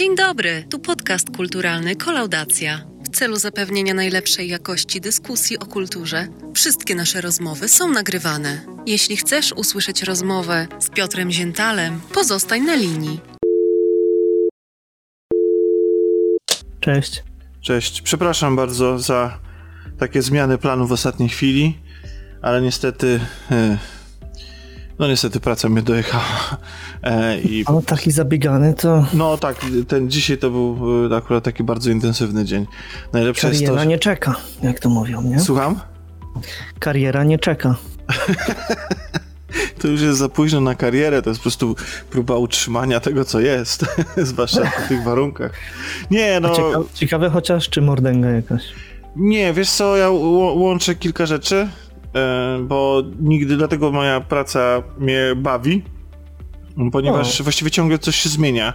Dzień dobry, tu podcast kulturalny Kolaudacja. W celu zapewnienia najlepszej jakości dyskusji o kulturze, wszystkie nasze rozmowy są nagrywane. Jeśli chcesz usłyszeć rozmowę z Piotrem Ziętalem, pozostań na linii. Cześć. Cześć. Przepraszam bardzo za takie zmiany planu w ostatniej chwili, ale niestety. e, No niestety praca mnie dojechała. E, I O, taki zabiegany to no tak, ten dzisiaj to był e, akurat taki bardzo intensywny dzień. Najlepsze jest kariera to. Że... nie czeka, jak to mówią, nie? Słucham? Kariera nie czeka. To już jest za późno na karierę, to jest po prostu próba utrzymania tego, co jest, zwłaszcza w tych warunkach. Nie, no. Ciekawe, ciekawe chociaż, czy mordęga jakaś. Nie, wiesz co, ja łączę kilka rzeczy, bo nigdy, dlatego moja praca mnie bawi, ponieważ O. właściwie ciągle coś się zmienia.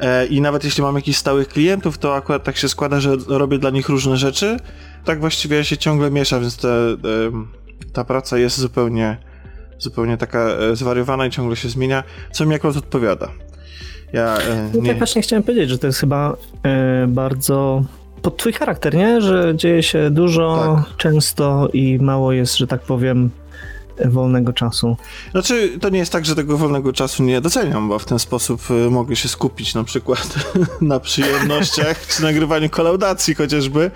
E, I nawet jeśli mam jakichś stałych klientów, to akurat tak się składa, że robię dla nich różne rzeczy. Tak właściwie się ciągle miesza, więc te, e, ta praca jest zupełnie, zupełnie taka e, zwariowana i ciągle się zmienia, co mi akurat odpowiada. Ja e, No nie... tak właśnie chciałem powiedzieć, że to jest chyba e, bardzo pod twój charakter, nie? Że dzieje się dużo, Tak. często i mało jest, że tak powiem, wolnego czasu. Znaczy, to nie jest tak, że tego wolnego czasu nie doceniam, bo w ten sposób y, mogę się skupić na przykład na przyjemnościach, czy nagrywaniu kolaudacji chociażby,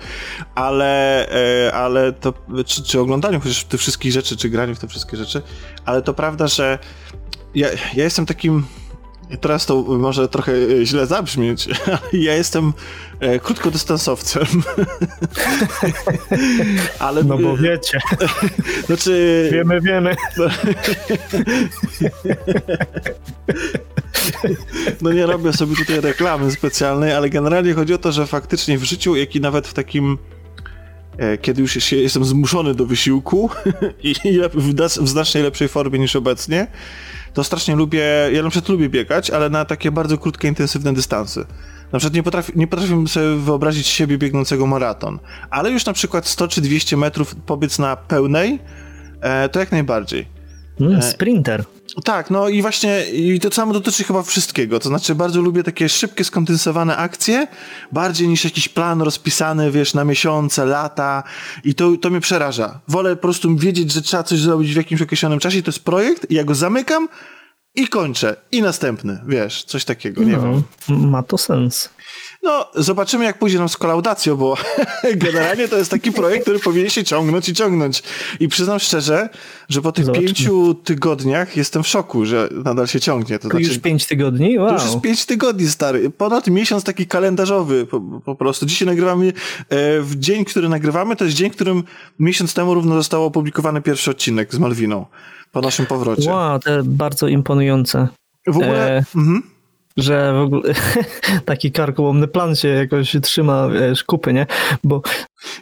ale, e, ale to, czy, czy oglądaniu chociaż tych wszystkich rzeczy, czy graniu w te wszystkie rzeczy, ale to prawda, że ja, ja jestem takim Teraz to może trochę e, źle zabrzmieć, ale ja jestem e, krótkodystansowcem. ale No bo wiecie, znaczy, wiemy, wiemy. No nie robię sobie tutaj reklamy specjalnej, ale generalnie chodzi o to, że faktycznie w życiu, jak i nawet w takim e, kiedy już się, jestem zmuszony do wysiłku i w znacznie lepszej formie niż obecnie, to strasznie lubię, ja na przykład lubię biegać, ale na takie bardzo krótkie, intensywne dystanse. Na przykład nie, potrafi, nie potrafię sobie wyobrazić siebie biegnącego maraton, ale już na przykład 100 czy 200 metrów pobiec na pełnej, e, to jak najbardziej. Mm, sprinter. Tak, no i właśnie i to samo dotyczy chyba wszystkiego. To znaczy, bardzo lubię takie szybkie, skondensowane akcje, bardziej niż jakiś plan rozpisany, wiesz, na miesiące, lata. I to, to mnie przeraża. Wolę po prostu wiedzieć, że trzeba coś zrobić w jakimś określonym czasie. To jest projekt, i ja go zamykam i kończę. I następny, wiesz, coś takiego, nie wiem. No, ma to sens. No, zobaczymy, jak pójdzie nam z kolaudacją, bo generalnie to jest taki projekt, który powinien się ciągnąć i ciągnąć. I przyznam szczerze, że po tych Zobaczymy. pięciu tygodniach jestem w szoku, że nadal się ciągnie. To To znaczy, już pięć tygodni? Wow. to już jest pięć tygodni, stary. Ponad miesiąc taki kalendarzowy po, po prostu. Dzisiaj nagrywamy, e, w dzień, który nagrywamy, to jest dzień, w którym miesiąc temu równo został opublikowany pierwszy odcinek z Malwiną. Po naszym powrocie. Wow, to bardzo imponujące. W ogóle... E, Mhm. Że w ogóle taki karkołomny plan się jakoś trzyma wiesz, kupy, nie? Bo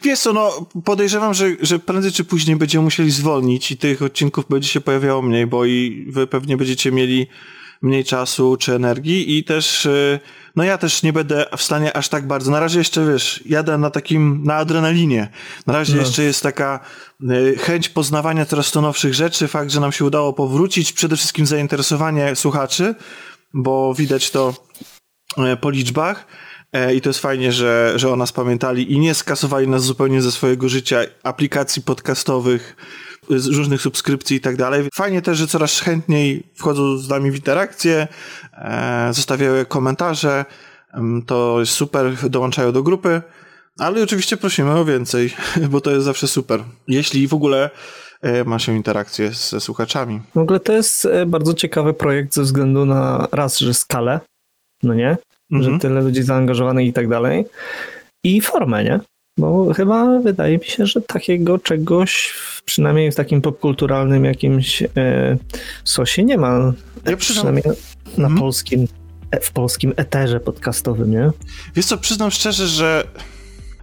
Wiesz co, no podejrzewam, że, że prędzej czy później będziemy musieli zwolnić i tych odcinków będzie się pojawiało mniej, bo i wy pewnie będziecie mieli mniej czasu czy energii i też, y, no ja też nie będę w stanie aż tak bardzo. Na razie jeszcze, wiesz, jadę na takim, na adrenalinie. Na razie No. jeszcze jest taka y, chęć poznawania coraz to nowszych rzeczy, fakt, że nam się udało powrócić, przede wszystkim zainteresowanie słuchaczy, bo widać to e, po liczbach. E, I to jest fajnie, że, że o nas pamiętali i nie skasowali nas zupełnie ze swojego życia, aplikacji podcastowych, z różnych subskrypcji i tak dalej. Fajnie też, że coraz chętniej wchodzą z nami w interakcję, e, zostawiają komentarze. To jest super, dołączają do grupy. Ale oczywiście prosimy o więcej, bo to jest zawsze super. Jeśli w ogóle ma się interakcję ze słuchaczami. w ogóle to jest e, bardzo ciekawy projekt ze względu na raz, że skalę, no nie? Mhm. Że tyle ludzi zaangażowanych i tak dalej. I formę, nie? Bo chyba wydaje mi się, że takiego czegoś, przynajmniej w takim popkulturalnym jakimś e, sosie nie ma. Ja przynajmniej na Mhm. polskim, e, w polskim eterze podcastowym, nie? Wiesz co, przyznam szczerze, że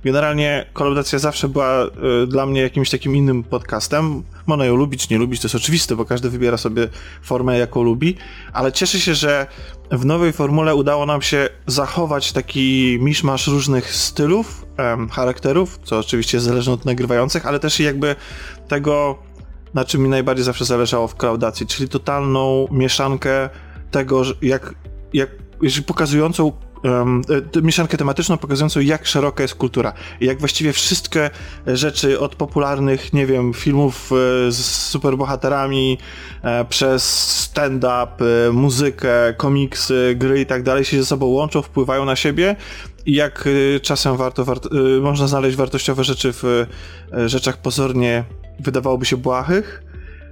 generalnie kolaudacja zawsze była y, dla mnie jakimś takim innym podcastem. Można ją lubić, nie lubić, to jest oczywiste, bo każdy wybiera sobie formę, jaką lubi, ale cieszę się, że w nowej formule udało nam się zachować taki miszmasz różnych stylów, em, charakterów, co oczywiście jest zależne od nagrywających, ale też jakby tego, na czym mi najbardziej zawsze zależało w kolaudacji, czyli totalną mieszankę tego, jak, jak pokazującą um, mieszankę tematyczną pokazującą, jak szeroka jest kultura jak właściwie wszystkie rzeczy od popularnych, nie wiem, filmów e, z superbohaterami, e, przez stand-up, muzykę, komiksy, gry i tak dalej się ze sobą łączą, wpływają na siebie i jak czasem warto, warto można znaleźć wartościowe rzeczy w rzeczach pozornie wydawałoby się błahych,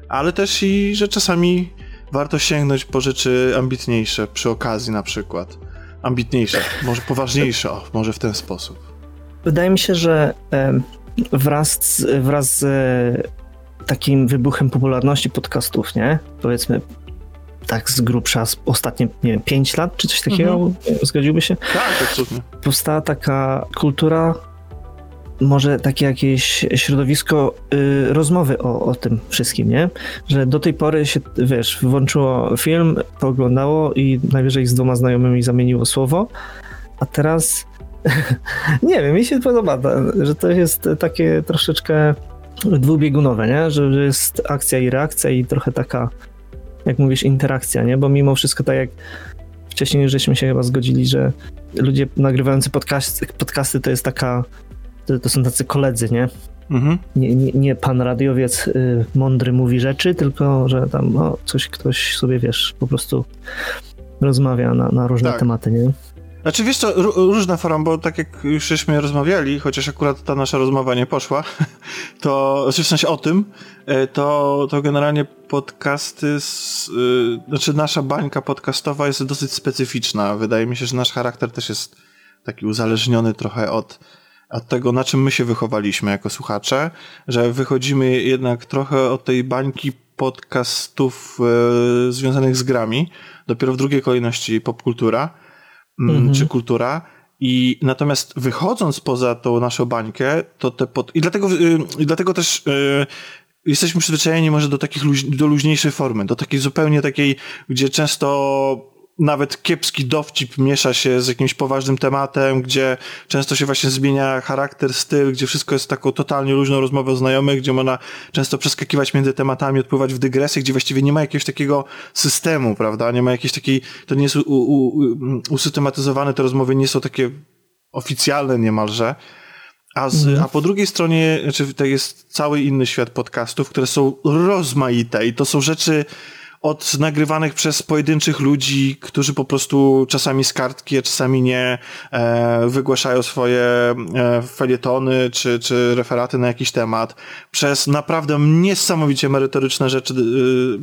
ale też i, że czasami warto sięgnąć po rzeczy ambitniejsze przy okazji na przykład. Ambitniejsze, może poważniejsze, o, może w ten sposób. Wydaje mi się, że wraz z, wraz z e, takim wybuchem popularności podcastów, nie? Powiedzmy tak z grubsza ostatnie, nie wiem, 5 lat czy coś takiego, mhm. zgodziłby się? Tak, absolutnie. Powstała taka kultura może takie jakieś środowisko y, rozmowy o, o tym wszystkim, nie? Że do tej pory się, wiesz, włączyło film, pooglądało i najwyżej z dwoma znajomymi zamieniło słowo, a teraz nie wiem, mi się podoba, że to jest takie troszeczkę dwubiegunowe, nie? Że, że jest akcja i reakcja i trochę taka, jak mówisz, interakcja, nie? Bo mimo wszystko tak jak wcześniej żeśmy się chyba zgodzili, że ludzie nagrywający podcast, podcasty to jest taka to, to są tacy koledzy, nie? Mhm. Nie, nie, nie, pan radiowiec y, mądry mówi rzeczy, tylko że tam o, coś ktoś sobie, wiesz, po prostu rozmawia na, na różne tak. tematy, nie? Znaczy wiesz co, różna forma, bo tak jak już żeśmy rozmawiali, chociaż akurat ta nasza rozmowa nie poszła, to znaczy w sensie o tym, e, to, to generalnie podcasty, z, yy, znaczy nasza bańka podcastowa jest dosyć specyficzna. Wydaje mi się, że nasz charakter też jest taki uzależniony trochę od od tego, na czym my się wychowaliśmy jako słuchacze, że wychodzimy jednak trochę od tej bańki podcastów e, związanych z grami, dopiero w drugiej kolejności popkultura mm, mhm. czy kultura. I natomiast wychodząc poza tą naszą bańkę, to te pod... I dlatego, y, i dlatego też y, jesteśmy przyzwyczajeni może do takich luź... do luźniejszej formy, do takiej zupełnie takiej, gdzie często nawet kiepski dowcip miesza się z jakimś poważnym tematem, gdzie często się właśnie zmienia charakter, styl, gdzie wszystko jest taką totalnie luźną rozmową znajomych, gdzie można często przeskakiwać między tematami, odpływać w dygresję, gdzie właściwie nie ma jakiegoś takiego systemu, prawda? Nie ma jakiejś takiej, to nie jest u, u, u, usystematyzowane, te rozmowy nie są takie oficjalne niemalże. A, z, mm. a po drugiej stronie, znaczy, to jest cały inny świat podcastów, które są rozmaite i to są rzeczy, od nagrywanych przez pojedynczych ludzi, którzy po prostu czasami z kartki, a czasami nie, e, wygłaszają swoje e, felietony czy, czy referaty na jakiś temat, przez naprawdę niesamowicie merytoryczne rzeczy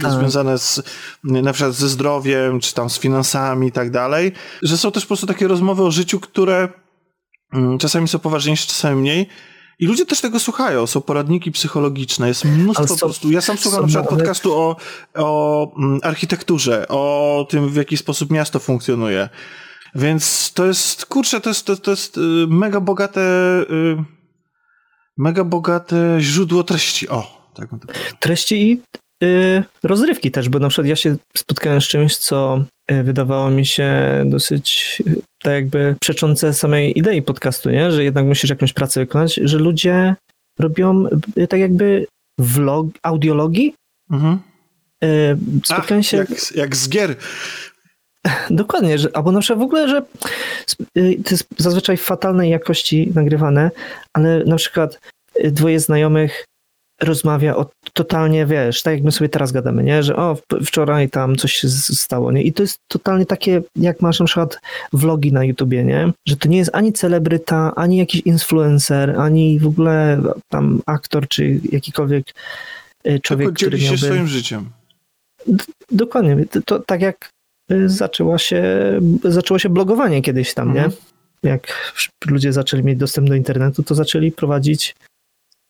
e, związane z, na przykład ze zdrowiem, czy tam z finansami i tak dalej, że są też po prostu takie rozmowy o życiu, które mm, czasami są poważniejsze, czasami mniej, i ludzie też tego słuchają, są poradniki psychologiczne, jest mnóstwo po prostu. Ja sam słucham na przykład podcastu o, o mm, architekturze, o tym, w jaki sposób miasto funkcjonuje. Więc to jest, kurczę, to jest, to, to jest y, mega bogate, y, mega bogate źródło treści. O, tak bym to Treści i y, rozrywki też, bo na przykład ja się spotkałem z czymś, co y, wydawało mi się dosyć tak jakby przeczące samej idei podcastu, nie? że jednak musisz jakąś pracę wykonać, że ludzie robią y, tak jakby vlog, audiologii. Mhm. Spotkałem Ach, się... Jak, jak z gier. Dokładnie, że, albo na przykład w ogóle, że to jest zazwyczaj fatalnej jakości nagrywane, ale na przykład dwoje znajomych rozmawia o totalnie, wiesz, tak jak my sobie teraz gadamy, nie? Że o, wczoraj tam coś się stało, nie? I to jest totalnie takie, jak masz na przykład vlogi na YouTubie, nie? Że to nie jest ani celebryta, ani jakiś influencer, ani w ogóle tam aktor, czy jakikolwiek e, człowiek, Tylko który miałby... się swoim życiem. Dokładnie. To, to, tak jak e, zaczęła się, zaczęło się blogowanie kiedyś tam, mhm. nie? Jak ludzie zaczęli mieć dostęp do internetu, to zaczęli prowadzić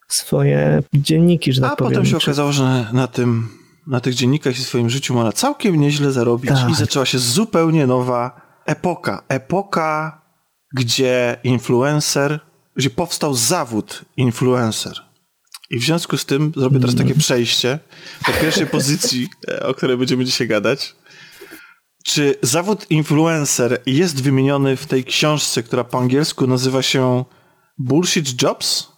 swoje dzienniki, że tak A powiem. Potem się okazało, że na tym, na tych dziennikach i swoim życiu można całkiem nieźle zarobić tak. i zaczęła się zupełnie nowa epoka. Epoka, gdzie influencer, gdzie powstał zawód influencer. I w związku z tym zrobię teraz takie przejście do pierwszej pozycji, o której będziemy dzisiaj gadać. Czy zawód influencer jest wymieniony w tej książce, która po angielsku nazywa się Bullshit Jobs?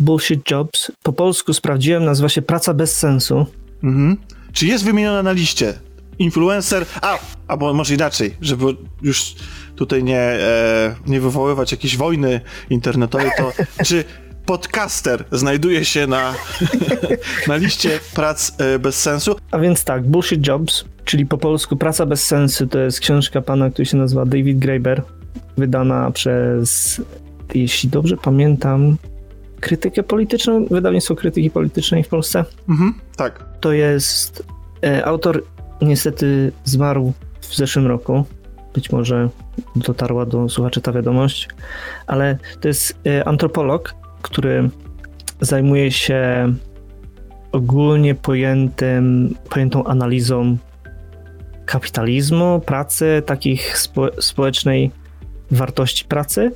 Bullshit Jobs. Po polsku sprawdziłem, nazywa się Praca bez sensu. Mhm. Czy jest wymieniona na liście? Influencer, a, albo może inaczej, żeby już tutaj nie, e, nie wywoływać jakiejś wojny internetowej, to czy podcaster znajduje się na, na liście prac e, bez sensu? A więc tak, Bullshit Jobs, czyli po polsku Praca bez sensu, to jest książka pana, który się nazywa David Graeber, wydana przez, jeśli dobrze pamiętam, krytykę polityczną, wydawnictwo krytyki politycznej w Polsce. Mhm, tak. To jest e, autor niestety zmarł w zeszłym roku. Być może dotarła do słuchaczy ta wiadomość, ale to jest e, antropolog, który zajmuje się ogólnie pojętym, pojętą analizą kapitalizmu, pracy, takich spo, społecznej wartości pracy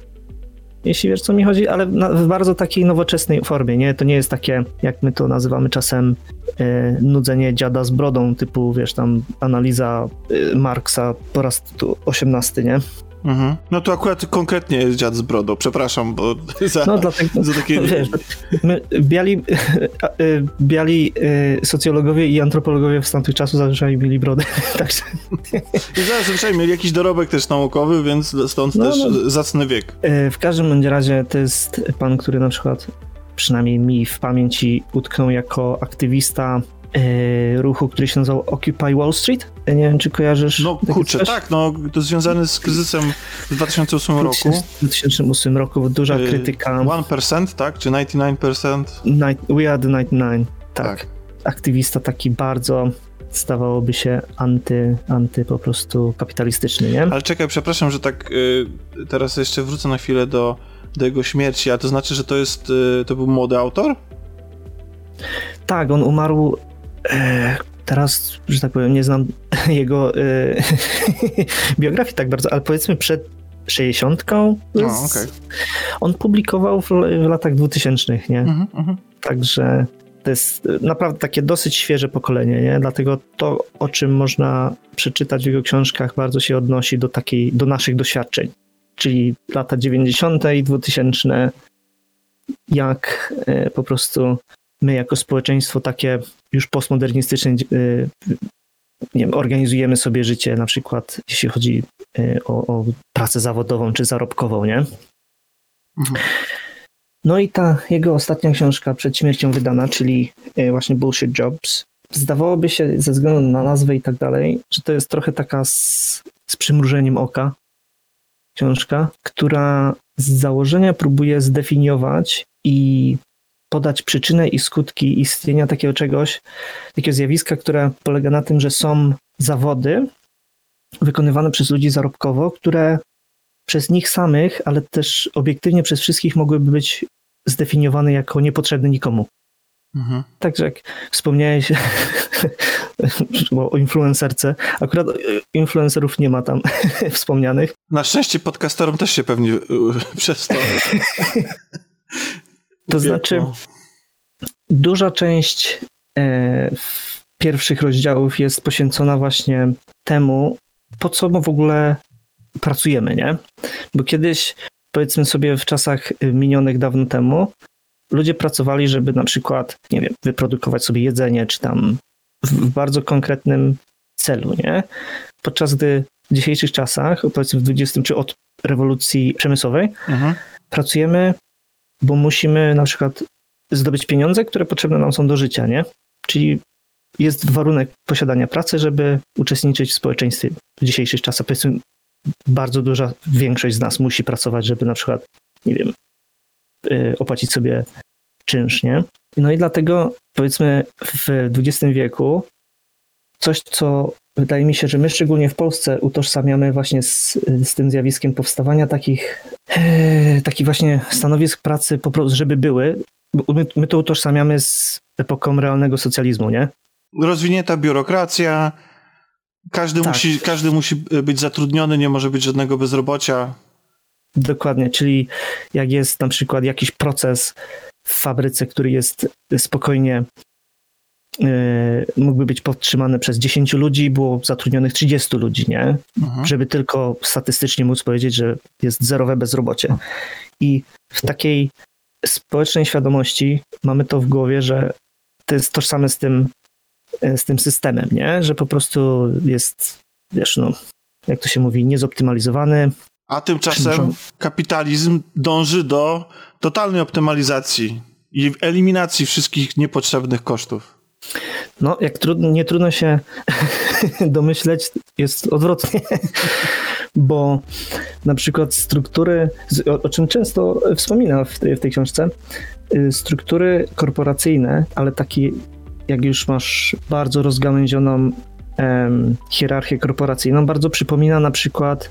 jeśli wiesz, co mi chodzi, ale w bardzo takiej nowoczesnej formie, nie? To nie jest takie, jak my to nazywamy czasem, e, nudzenie dziada z brodą, typu, wiesz, tam analiza e, Marksa po raz 18, nie? Mhm. No to akurat konkretnie jest dziad z brodą, przepraszam, bo za, no, dlatego, za takie... Wiesz, my, biali, y, biali y, socjologowie i antropologowie w tamtych czasów zazwyczaj mieli brody, także... I zazwyczaj mieli jakiś dorobek też naukowy, więc stąd no, też no. zacny wiek. Y, w każdym bądź razie to jest pan, który na przykład przynajmniej mi w pamięci utknął jako aktywista ruchu, który się nazywał Occupy Wall Street. Nie wiem, czy kojarzysz. No kurczę, tak, no to związane z kryzysem w 2008 roku. W 2008 roku duża e, krytyka. 1%, tak? Czy 99%? Night, we are the 99, tak. tak. Aktywista taki bardzo stawałoby się anty, anty po prostu kapitalistyczny, nie? Ale czekaj, przepraszam, że tak y, teraz jeszcze wrócę na chwilę do, do jego śmierci, a to znaczy, że to jest, y, to był młody autor? Tak, on umarł E, teraz, że tak powiem, nie znam jego e, biografii tak bardzo, ale powiedzmy przed 60. O, okay. On publikował w, w latach 2000, nie? Mhm, mhm. Także to jest naprawdę takie dosyć świeże pokolenie, nie? Dlatego to, o czym można przeczytać w jego książkach, bardzo się odnosi do takiej, do naszych doświadczeń. Czyli lata 90. i 2000, jak e, po prostu my jako społeczeństwo takie już postmodernistyczne y, nie wiem, organizujemy sobie życie, na przykład jeśli chodzi y, o, o pracę zawodową czy zarobkową, nie? Mhm. No i ta jego ostatnia książka przed śmiercią wydana, czyli y, właśnie Bullshit Jobs, zdawałoby się ze względu na nazwę i tak dalej, że to jest trochę taka z, z przymrużeniem oka książka, która z założenia próbuje zdefiniować i podać przyczynę i skutki istnienia takiego czegoś, takiego zjawiska, które polega na tym, że są zawody wykonywane przez ludzi zarobkowo, które przez nich samych, ale też obiektywnie przez wszystkich mogłyby być zdefiniowane jako niepotrzebne nikomu. Mhm. Także jak wspomniałeś o influencerce, akurat influencerów nie ma tam wspomnianych. Na szczęście podcasterom też się pewnie przez to To znaczy, duża część e, pierwszych rozdziałów jest poświęcona właśnie temu, po co my w ogóle pracujemy, nie? Bo kiedyś, powiedzmy sobie w czasach minionych dawno temu, ludzie pracowali, żeby na przykład, nie wiem, wyprodukować sobie jedzenie, czy tam w bardzo konkretnym celu, nie? Podczas gdy w dzisiejszych czasach, powiedzmy w XX, czy od rewolucji przemysłowej, mhm. pracujemy bo musimy na przykład zdobyć pieniądze, które potrzebne nam są do życia, nie? Czyli jest warunek posiadania pracy, żeby uczestniczyć w społeczeństwie w dzisiejszych czasach. Powiedzmy, bardzo duża większość z nas musi pracować, żeby na przykład, nie wiem, y, opłacić sobie czynsz, nie? No i dlatego, powiedzmy, w XX wieku coś, co wydaje mi się, że my szczególnie w Polsce utożsamiamy właśnie z, z tym zjawiskiem powstawania takich, e, takich właśnie stanowisk pracy, po prostu, żeby były. My, my to utożsamiamy z epoką realnego socjalizmu, nie? Rozwinięta biurokracja, każdy, tak. musi, każdy musi być zatrudniony, nie może być żadnego bezrobocia. Dokładnie, czyli jak jest na przykład jakiś proces w fabryce, który jest spokojnie mógłby być podtrzymany przez 10 ludzi, było zatrudnionych 30 ludzi, nie? Mhm. Żeby tylko statystycznie móc powiedzieć, że jest zerowe bezrobocie. I w takiej społecznej świadomości mamy to w głowie, że to jest tożsame z tym, e, z tym systemem, nie? Że po prostu jest, wiesz, no, jak to się mówi, niezoptymalizowany, A tymczasem kapitalizm dąży do totalnej optymalizacji i eliminacji wszystkich niepotrzebnych kosztów. No, jak trudno, nie trudno się domyśleć, jest odwrotnie, bo na przykład struktury, o, o czym często wspominam w tej, w tej książce, y, struktury korporacyjne, ale takie jak już masz bardzo rozgałęzioną em, hierarchię korporacyjną, bardzo przypomina na przykład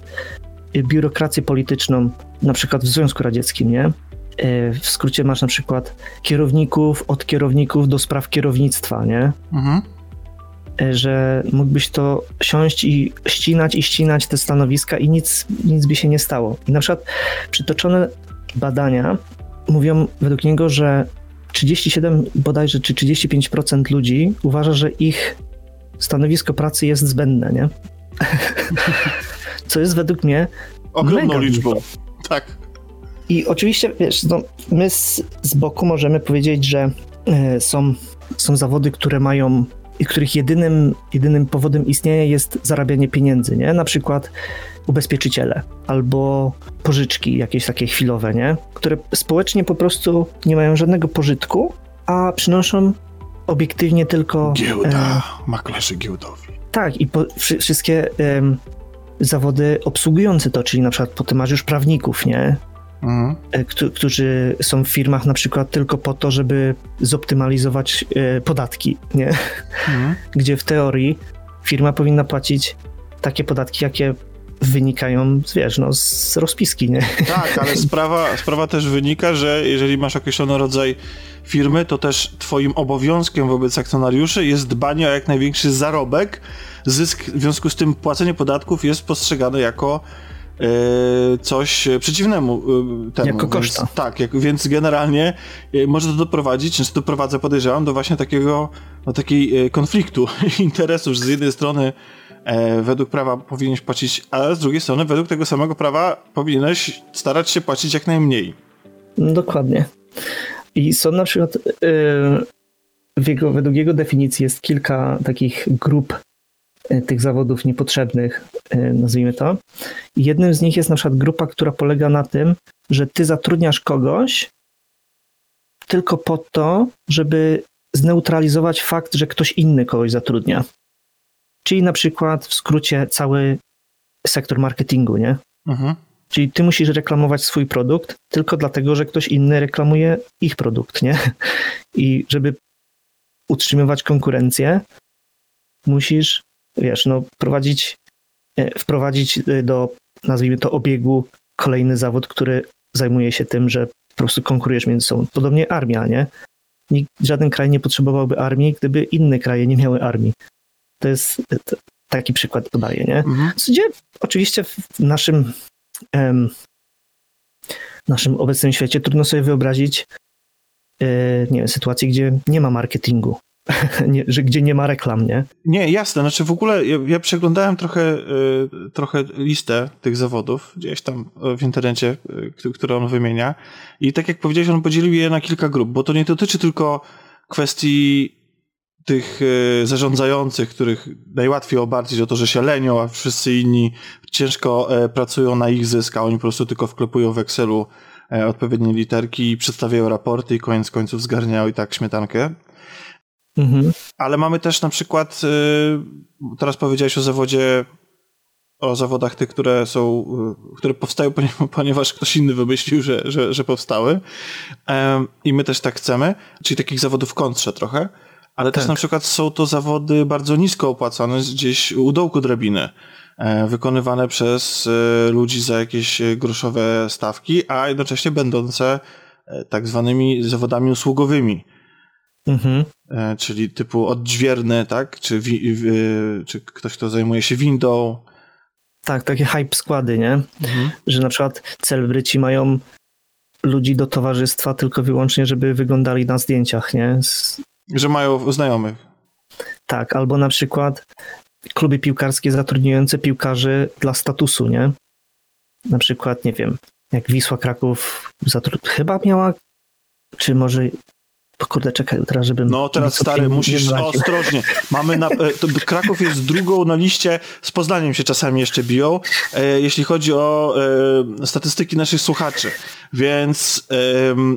biurokrację polityczną, na przykład w Związku Radzieckim, nie? E, w skrócie masz na przykład kierowników od kierowników do spraw kierownictwa, nie? Mhm. E, że mógłbyś to siąść i ścinać i ścinać te stanowiska i nic, nic by się nie stało. I na przykład przytoczone badania mówią według niego, że 37 bodajże czy 35% ludzi uważa, że ich stanowisko pracy jest zbędne, nie? Co jest według mnie ogromną liczbą. Tak. I oczywiście, wiesz, no, my z, z boku możemy powiedzieć, że y, są, są zawody, które mają i których jedynym, jedynym powodem istnienia jest zarabianie pieniędzy, nie? Na przykład ubezpieczyciele albo pożyczki jakieś takie chwilowe, nie? Które społecznie po prostu nie mają żadnego pożytku, a przynoszą obiektywnie tylko... Giełda, e, maklerzy giełdowi. Tak, i po, wszy, wszystkie e, zawody obsługujące to, czyli na przykład potem masz już prawników, nie? Mhm. E, którzy są w firmach na przykład tylko po to, żeby zoptymalizować e, podatki, nie? Mhm. Gdzie w teorii firma powinna płacić takie podatki, jakie wynikają, wiesz, no, z rozpiski, nie? Tak, ale sprawa, sprawa też wynika, że jeżeli masz określony rodzaj firmy, to też twoim obowiązkiem wobec akcjonariuszy jest dbanie o jak największy zarobek. Zysk, w związku z tym płacenie podatków jest postrzegane jako coś przeciwnemu e, temu. Jako koszta. Więc, tak, jak, więc generalnie e, może to doprowadzić, często doprowadza, podejrzewam, do właśnie takiego, no, takiej konfliktu interesów, że z jednej strony e, według prawa powinieneś płacić, a z drugiej strony według tego samego prawa powinieneś starać się płacić jak najmniej. Dokładnie. I są na przykład, yy, jego, według jego definicji jest kilka takich grup tych zawodów niepotrzebnych, nazwijmy to. I jednym z nich jest na przykład grupa, która polega na tym, że ty zatrudniasz kogoś tylko po to, żeby zneutralizować fakt, że ktoś inny kogoś zatrudnia. Czyli na przykład w skrócie cały sektor marketingu, nie? Mhm. Czyli ty musisz reklamować swój produkt tylko dlatego, że ktoś inny reklamuje ich produkt, nie? I żeby utrzymywać konkurencję, musisz, wiesz, no, prowadzić, wprowadzić e, do, nazwijmy to, obiegu kolejny zawód, który zajmuje się tym, że po prostu konkurujesz między sobą. Podobnie armia, nie? Nikt, żaden kraj nie potrzebowałby armii, gdyby inne kraje nie miały armii. To jest taki przykład podaję, nie? Mhm. Gdzie oczywiście w naszym w naszym obecnym świecie trudno sobie wyobrazić e, nie wiem, sytuację, gdzie nie ma marketingu. nie, że gdzie nie ma reklam, nie? Nie, jasne. Znaczy w ogóle ja, ja przeglądałem trochę, y, trochę listę tych zawodów gdzieś tam w internecie, y, które on wymienia. I tak jak powiedziałeś, on podzielił je na kilka grup, bo to nie dotyczy tylko kwestii tych e, zarządzających, których najłatwiej obarczyć o to, że się lenią, a wszyscy inni ciężko e, pracują na ich zysk, a oni po prostu tylko wklepują w Excelu e, odpowiednie literki i przedstawiają raporty i koniec końców zgarniają i tak śmietankę. Mhm. Ale mamy też na przykład, teraz powiedziałeś o zawodzie, o zawodach tych, które są, które powstają, ponieważ ktoś inny wymyślił, że, że, że powstały. I my też tak chcemy, czyli takich zawodów w kontrze trochę ale tak. też na przykład są to zawody bardzo nisko opłacane, gdzieś u dołku drabiny, e, wykonywane przez e, ludzi za jakieś groszowe stawki, a jednocześnie będące e, tak zwanymi zawodami usługowymi. Mhm. Czyli typu odźwierny, tak? Czy, wi, czy ktoś, kto zajmuje się windą. Tak, takie hype składy, nie? Mhm. Że na przykład celebryci mają ludzi do towarzystwa tylko wyłącznie, żeby wyglądali na zdjęciach, nie? Z że mają znajomych. Tak, albo na przykład kluby piłkarskie zatrudniające piłkarzy dla statusu, nie? Na przykład, nie wiem, jak Wisła Kraków zatrud... chyba miała, czy może kurde, czekaj, teraz żebym... No teraz stary, musisz ostrożnie. Mamy na, e, to Kraków jest drugą na liście, z Poznaniem się czasami jeszcze biją, e, jeśli chodzi o e, statystyki naszych słuchaczy. Więc,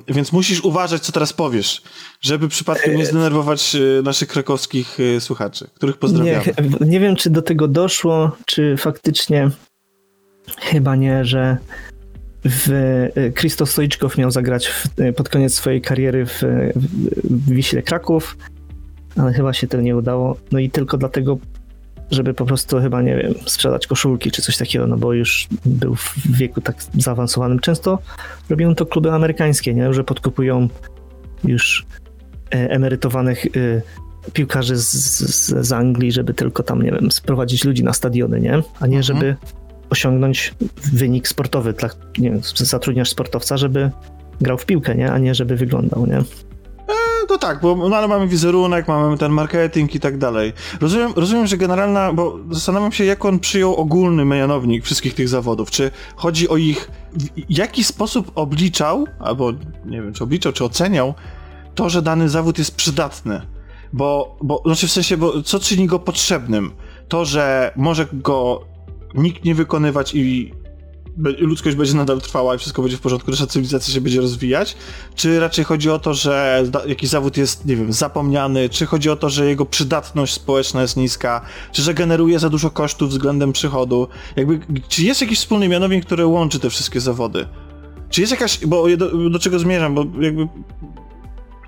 e, więc musisz uważać, co teraz powiesz, żeby przypadkiem nie zdenerwować e, naszych krakowskich e, słuchaczy, których pozdrawiamy. Nie, nie wiem, czy do tego doszło, czy faktycznie chyba nie, że w Krzysztof Stoiczkow miał zagrać w, pod koniec swojej kariery w, w Wiśle Kraków, ale chyba się to nie udało. No i tylko dlatego, żeby po prostu chyba, nie wiem, sprzedać koszulki czy coś takiego, no bo już był w wieku tak zaawansowanym. Często robią to kluby amerykańskie, nie? że podkupują już e, emerytowanych e, piłkarzy z, z, z Anglii, żeby tylko tam, nie wiem, sprowadzić ludzi na stadiony, nie? A nie, mhm. żeby osiągnąć wynik sportowy. Dla, nie wiem, zatrudniasz sportowca, żeby grał w piłkę, nie? a nie żeby wyglądał, nie? E, to tak, bo no, ale mamy wizerunek, mamy ten marketing i tak dalej. Rozumiem, rozumiem, że generalna, bo zastanawiam się, jak on przyjął ogólny mianownik wszystkich tych zawodów. Czy chodzi o ich, w jaki sposób obliczał, albo nie wiem, czy obliczał, czy oceniał to, że dany zawód jest przydatny. Bo, bo znaczy w sensie, bo co czyni go potrzebnym? To, że może go nikt nie wykonywać i ludzkość będzie nadal trwała i wszystko będzie w porządku, nasza cywilizacja się będzie rozwijać, czy raczej chodzi o to, że jakiś zawód jest, nie wiem, zapomniany, czy chodzi o to, że jego przydatność społeczna jest niska, czy że generuje za dużo kosztów względem przychodu, jakby, czy jest jakiś wspólny mianownik, który łączy te wszystkie zawody? Czy jest jakaś, bo do, do czego zmierzam, bo jakby,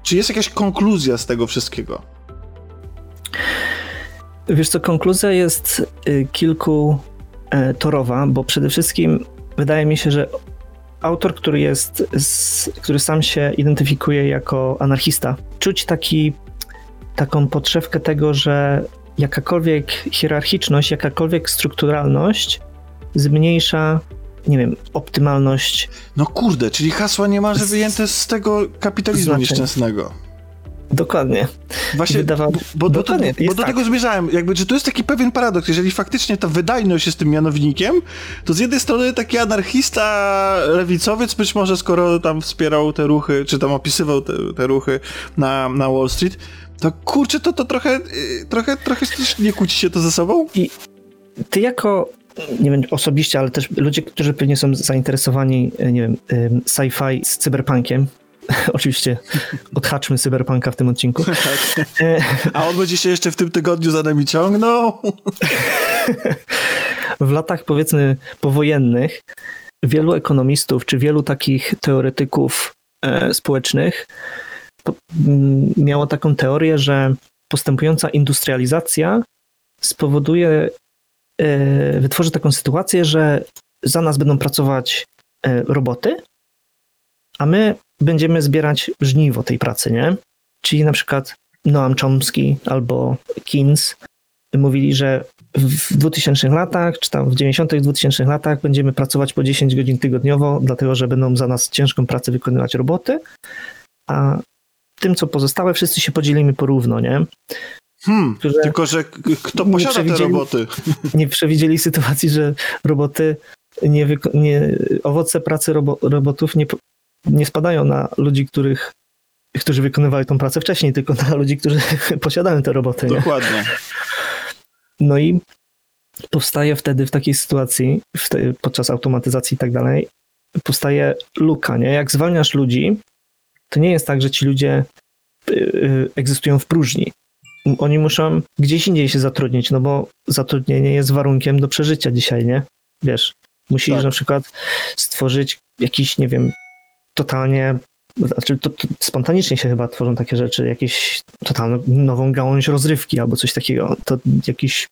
czy jest jakaś konkluzja z tego wszystkiego? Wiesz co, konkluzja jest y, kilku torowa, bo przede wszystkim wydaje mi się, że autor, który jest, który sam się identyfikuje jako anarchista, czuć taki, taką podszewkę tego, że jakakolwiek hierarchiczność, jakakolwiek strukturalność zmniejsza nie wiem, optymalność. No kurde, czyli hasła nie ma, że wyjęte z tego kapitalizmu nieszczęsnego. Dokładnie. Właśnie, Wydawało... bo, bo, Dokładnie, bo do tak. tego zmierzałem, jakby, że tu jest taki pewien paradoks, jeżeli faktycznie ta wydajność jest tym mianownikiem, to z jednej strony taki anarchista, lewicowiec być może, skoro tam wspierał te ruchy, czy tam opisywał te, te ruchy na, na Wall Street, to kurczę, to, to trochę, y, trochę, trochę nie kłóci się to ze sobą? I ty jako nie wiem, osobiście, ale też ludzie, którzy pewnie są zainteresowani, nie wiem, sci-fi z cyberpunkiem, Oczywiście odhaczmy Cyberpunka w tym odcinku. Tak. A on będzie się jeszcze w tym tygodniu za nami ciągnął? w latach powiedzmy powojennych wielu ekonomistów czy wielu takich teoretyków e, społecznych po, m, miało taką teorię, że postępująca industrializacja spowoduje, e, wytworzy taką sytuację, że za nas będą pracować e, roboty, a my będziemy zbierać żniwo tej pracy, nie? Czyli na przykład Noam Chomsky albo Keynes mówili, że w 2000 latach, czy tam w 90 2000 latach będziemy pracować po 10 godzin tygodniowo, dlatego że będą za nas ciężką pracę wykonywać roboty, a tym, co pozostałe, wszyscy się podzielimy porówno, nie? Hmm, tylko, że kto posiada te roboty? Nie przewidzieli sytuacji, że roboty nie, nie owoce pracy robo robotów nie, nie spadają na ludzi, których, którzy wykonywali tą pracę wcześniej, tylko na ludzi, którzy posiadają te roboty. Dokładnie. Nie? No i powstaje wtedy w takiej sytuacji, w te, podczas automatyzacji i tak dalej, powstaje luka, nie? Jak zwalniasz ludzi, to nie jest tak, że ci ludzie y, y, egzystują w próżni. Oni muszą gdzieś indziej się zatrudnić, no bo zatrudnienie jest warunkiem do przeżycia dzisiaj, nie? Wiesz, musisz tak. na przykład stworzyć jakiś, nie wiem, totalnie znaczy to, to, spontanicznie się chyba tworzą takie rzeczy, jakieś totalną nową gałąź rozrywki albo coś takiego. To jakiś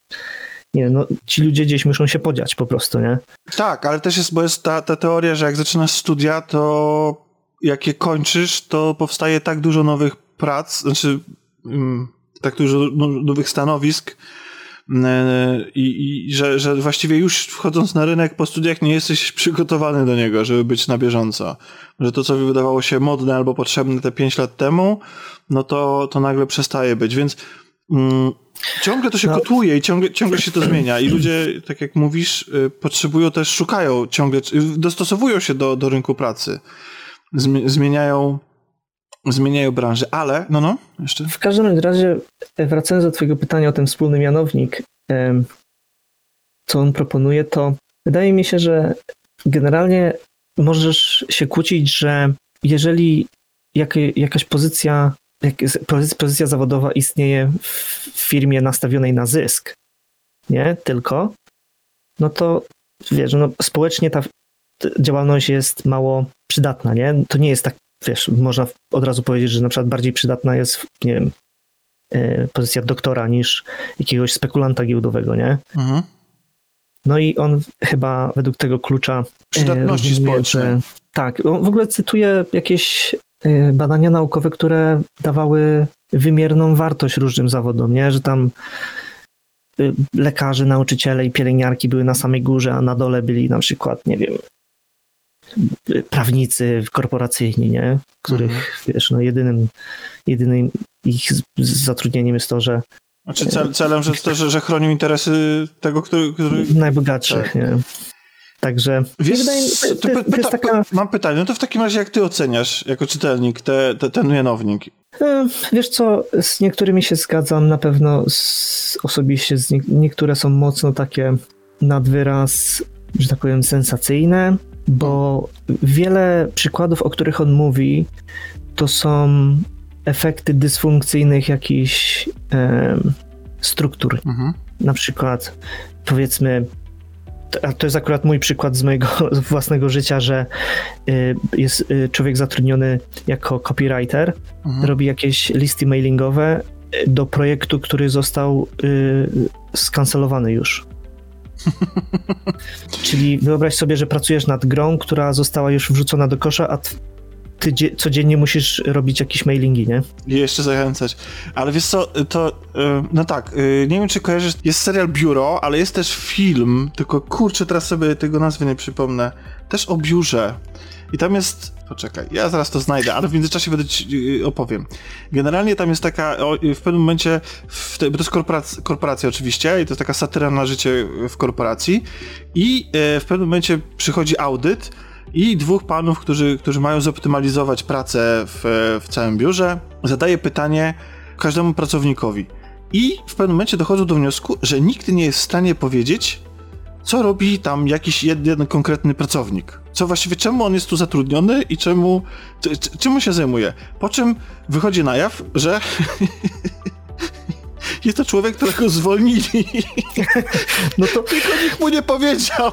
nie wiem, no, ci ludzie gdzieś muszą się podziać po prostu, nie? Tak, ale też jest, bo jest ta, ta teoria, że jak zaczynasz studia, to jak je kończysz, to powstaje tak dużo nowych prac, znaczy mm, tak dużo no, nowych stanowisk, i, i że, że właściwie już wchodząc na rynek po studiach nie jesteś przygotowany do niego, żeby być na bieżąco. Że to, co wydawało się modne albo potrzebne te 5 lat temu, no to, to nagle przestaje być, więc mm, ciągle to się no. kotuje i ciągle, ciągle się to zmienia i ludzie, tak jak mówisz, y, potrzebują też, szukają ciągle, dostosowują się do, do rynku pracy. Zmieniają zmieniają branżę, ale no no, jeszcze. W każdym razie, wracając do twojego pytania o ten wspólny mianownik, co on proponuje, to wydaje mi się, że generalnie możesz się kłócić, że jeżeli jak, jakaś pozycja, pozycja zawodowa istnieje w firmie nastawionej na zysk, nie tylko, no to wiesz, no społecznie ta działalność jest mało przydatna, nie? To nie jest tak, wiesz, można od razu powiedzieć, że na przykład bardziej przydatna jest, nie wiem, e, pozycja doktora niż jakiegoś spekulanta giełdowego, nie? Mhm. No i on chyba według tego klucza. E, Przydatności społecznej. Tak, on w ogóle cytuje jakieś e, badania naukowe, które dawały wymierną wartość różnym zawodom, nie? Że tam lekarze, nauczyciele i pielęgniarki były na samej górze, a na dole byli na przykład, nie wiem, prawnicy korporacyjni, nie? Których, mhm. wiesz, no jedynym, jedynym ich zatrudnieniem jest to, że znaczy cel, celem, że, to, że, że chronią interesy tego, który... który... Najbogatszych, tak. nie? Także Wiesz, wydaje, to, to, pyta, taka... mam pytanie, no to w takim razie jak ty oceniasz jako czytelnik te, te, ten mianownik? E, wiesz co, z niektórymi się zgadzam, na pewno z, osobiście z nie, niektóre są mocno takie nad wyraz, że tak powiem, sensacyjne, bo wiele przykładów, o których on mówi, to są efekty dysfunkcyjnych jakichś e, struktur. Mhm. Na przykład, powiedzmy, to, to jest akurat mój przykład z mojego własnego życia, że y, jest y, człowiek zatrudniony jako copywriter, mhm. robi jakieś listy mailingowe do projektu, który został y, skancelowany już. Czyli wyobraź sobie, że pracujesz nad grą, która została już wrzucona do kosza, a ty codziennie musisz robić jakieś mailingi, nie? I jeszcze zachęcać. Ale wiesz co, to, y, no tak, y, nie wiem czy kojarzysz, jest serial Biuro, ale jest też film, tylko kurczę, teraz sobie tego nazwy nie przypomnę, też o biurze. I tam jest, poczekaj, ja zaraz to znajdę, ale w międzyczasie będę ci y, opowiem. Generalnie tam jest taka, w pewnym momencie, w te, bo to jest korporacja, korporacja oczywiście, i to jest taka satyra na życie w korporacji i w pewnym momencie przychodzi audyt, i dwóch panów, którzy, którzy mają zoptymalizować pracę w, w całym biurze, zadaje pytanie każdemu pracownikowi. I w pewnym momencie dochodzą do wniosku, że nikt nie jest w stanie powiedzieć, co robi tam jakiś jeden konkretny pracownik. Co właściwie, czemu on jest tu zatrudniony i czemu, czym się zajmuje. Po czym wychodzi na jaw, że jest to człowiek, którego zwolnili. No to tylko nikt mu nie powiedział.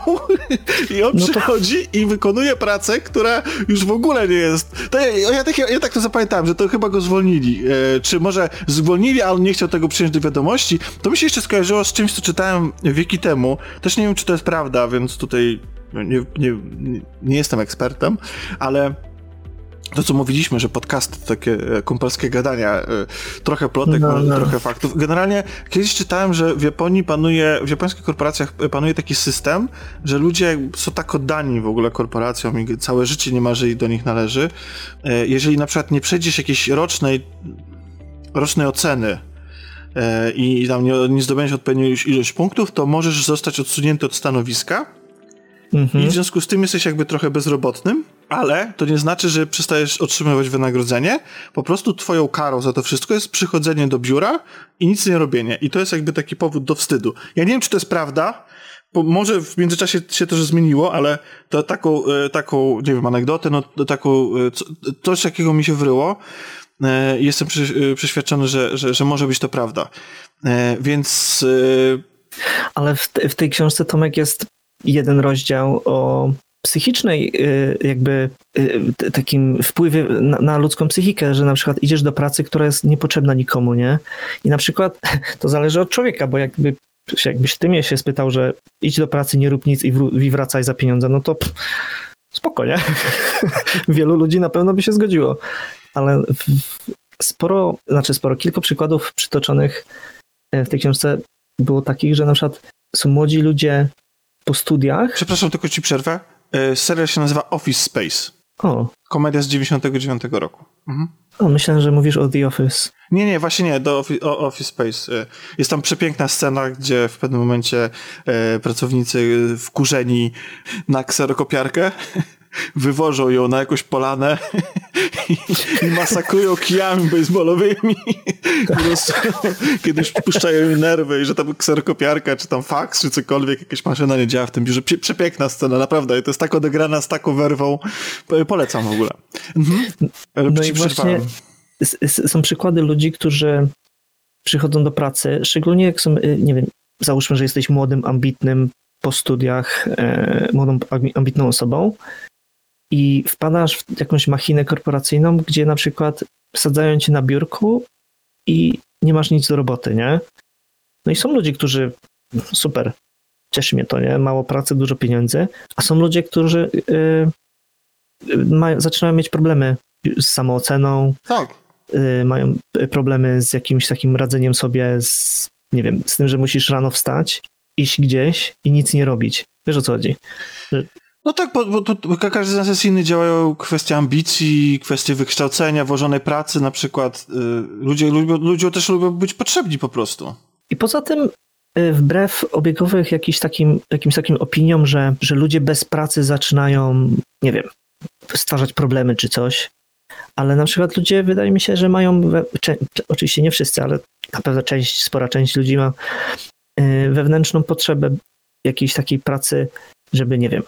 I on no przychodzi to... i wykonuje pracę, która już w ogóle nie jest. To ja, ja, tak, ja tak to zapamiętałem, że to chyba go zwolnili. E, czy może zwolnili, a on nie chciał tego przyjąć do wiadomości. To mi się jeszcze skojarzyło z czymś, co czytałem wieki temu. Też nie wiem, czy to jest prawda, więc tutaj nie, nie, nie jestem ekspertem, ale to, co mówiliśmy, że podcast to takie e, kumpelskie gadania, e, trochę plotek, no, no. trochę faktów. Generalnie kiedyś czytałem, że w Japonii panuje, w japońskich korporacjach panuje taki system, że ludzie są tak oddani w ogóle korporacjom i całe życie niemalże do nich należy. E, jeżeli na przykład nie przejdziesz jakiejś rocznej, rocznej oceny i tam nie, nie zdobędziesz odpowiednią ilość punktów, to możesz zostać odsunięty od stanowiska mhm. i w związku z tym jesteś jakby trochę bezrobotnym ale to nie znaczy, że przestajesz otrzymywać wynagrodzenie. Po prostu twoją karą za to wszystko jest przychodzenie do biura i nic nie robienie. I to jest jakby taki powód do wstydu. Ja nie wiem, czy to jest prawda, bo może w międzyczasie się to zmieniło, ale to taką, e, taką, nie wiem, anegdotę, no taką, e, coś takiego mi się wryło. E, jestem przeświadczony, że, że, że może być to prawda. Więc... Ale w, te, w tej książce Tomek jest jeden rozdział o psychicznej y, jakby y, takim wpływie na, na, ludzką psychikę, że na przykład idziesz do pracy, która jest niepotrzebna nikomu, nie? I na przykład to zależy od człowieka, bo jakby jakbyś ty mnie się spytał, że idź do pracy, nie rób nic i, wr- i wracaj za pieniądze, no to pff, spoko, nie? Wielu ludzi na pewno by się zgodziło. Ale sporo, znaczy sporo, kilka przykładów przytoczonych e, w tej książce było takich, że na przykład są młodzi ludzie po studiach. Przepraszam, tylko ci przerwę. E, serial się nazywa Office Space. O. Komedia z 99 roku. Mhm. O, myślałem, że mówisz o The Office. Nie, nie, właśnie nie, do Office, o Office Space. E, jest tam przepiękna scena, gdzie w pewnym momencie e, pracownicy wkurzeni na kserokopiarkę wywożą ją na jakąś polanę i masakrują kijami baseballowymi. Kiedyś puszczają mi nerwy i że tam kserokopiarka, czy tam fax, czy cokolwiek, jakaś maszyna nie działa w tym biurze. Przepiękna scena, naprawdę. I to jest tak odegrana z taką werwą. Polecam w ogóle. Mhm. No i właśnie są przykłady ludzi, którzy przychodzą do pracy, szczególnie jak są, y, nie wiem, załóżmy, że jesteś młodym, ambitnym po studiach, e, młodą, ambitną osobą i wpadasz w jakąś machinę korporacyjną, gdzie na przykład sadzają cię na biurku i nie masz nic do roboty, nie? No i są ludzie, którzy super, cieszy mnie to, nie? Mało pracy, dużo pieniędzy, a są ludzie, którzy yy, mają, zaczynają mieć problemy z samooceną. Tak. Yy, mają problemy z jakimś takim radzeniem sobie z, nie wiem, z tym, że musisz rano wstać, iść gdzieś i nic nie robić. Wiesz o co chodzi? No tak, bo, bo, bo każdy z nas jest inny, działają kwestie ambicji, kwestie wykształcenia, włożonej pracy na przykład. Y, ludzie, lubią, ludzie też lubią być potrzebni po prostu. I poza tym y, wbrew obiegowych jakiś takim, jakimś takim opiniom, że, że ludzie bez pracy zaczynają, nie wiem, stwarzać problemy czy coś, ale na przykład ludzie, wydaje mi się, że mają, oczywiście nie wszyscy, ale na pewno część, spora część ludzi ma y, wewnętrzną potrzebę jakiejś takiej pracy, żeby, nie wiem,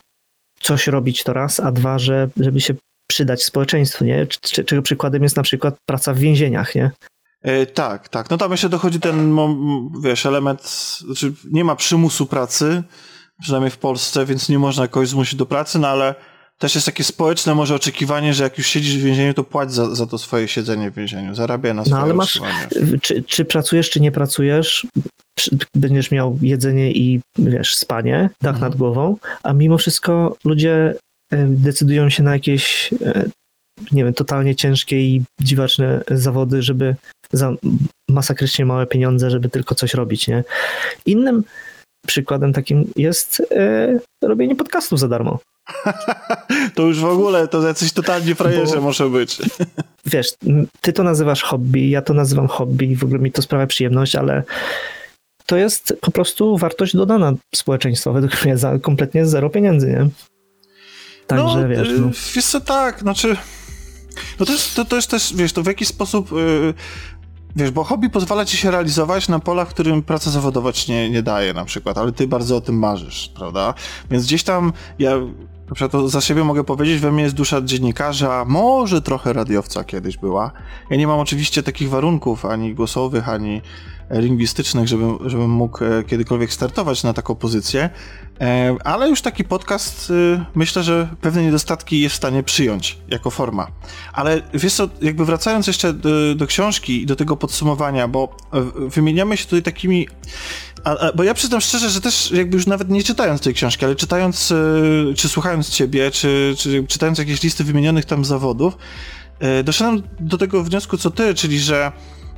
coś robić to raz, a dwa, że, żeby się przydać społeczeństwu, nie? Czego przykładem jest na przykład praca w więzieniach, nie? E, tak, tak. No tam jeszcze dochodzi ten, wiesz, element, znaczy nie ma przymusu pracy, przynajmniej w Polsce, więc nie można kogoś zmusić do pracy, no ale też jest takie społeczne może oczekiwanie, że jak już siedzisz w więzieniu, to płać za, za to swoje siedzenie w więzieniu, zarabia na swoje No ale masz, czy, czy pracujesz, czy nie pracujesz, będziesz miał jedzenie i wiesz, spanie, dach mhm. nad głową, a mimo wszystko ludzie e, decydują się na jakieś e, nie wiem, totalnie ciężkie i dziwaczne zawody, żeby za masakrycznie małe pieniądze, żeby tylko coś robić, nie? Innym przykładem takim jest e, robienie podcastów za darmo. to już w ogóle to jacyś totalnie frajerze Bo, może być. Wiesz, ty to nazywasz hobby, ja to nazywam hobby, w ogóle mi to sprawia przyjemność, ale to jest po prostu wartość dodana społeczeństwa, według mnie za kompletnie zero pieniędzy, nie? Także no, wiesz. No. Wiesz co, tak, znaczy. No to jest, to, to jest też, wiesz, to w jaki sposób. Yy, wiesz, bo hobby pozwala ci się realizować na polach, którym praca zawodowa ci nie, nie daje, na przykład, ale ty bardzo o tym marzysz, prawda? Więc gdzieś tam ja na przykład to za siebie mogę powiedzieć, we mnie jest dusza dziennikarza, może trochę radiowca kiedyś była. Ja nie mam oczywiście takich warunków ani głosowych, ani lingwistycznych, żebym, żebym mógł e, kiedykolwiek startować na taką pozycję, e, ale już taki podcast e, myślę, że pewne niedostatki jest w stanie przyjąć jako forma. Ale wiesz co, jakby wracając jeszcze do, do książki i do tego podsumowania, bo wymieniamy się tutaj takimi a, a, bo ja przyznam szczerze, że też jakby już nawet nie czytając tej książki, ale czytając, czy słuchając ciebie, czy, czy czytając jakieś listy wymienionych tam zawodów, doszedłem do tego wniosku, co ty, czyli że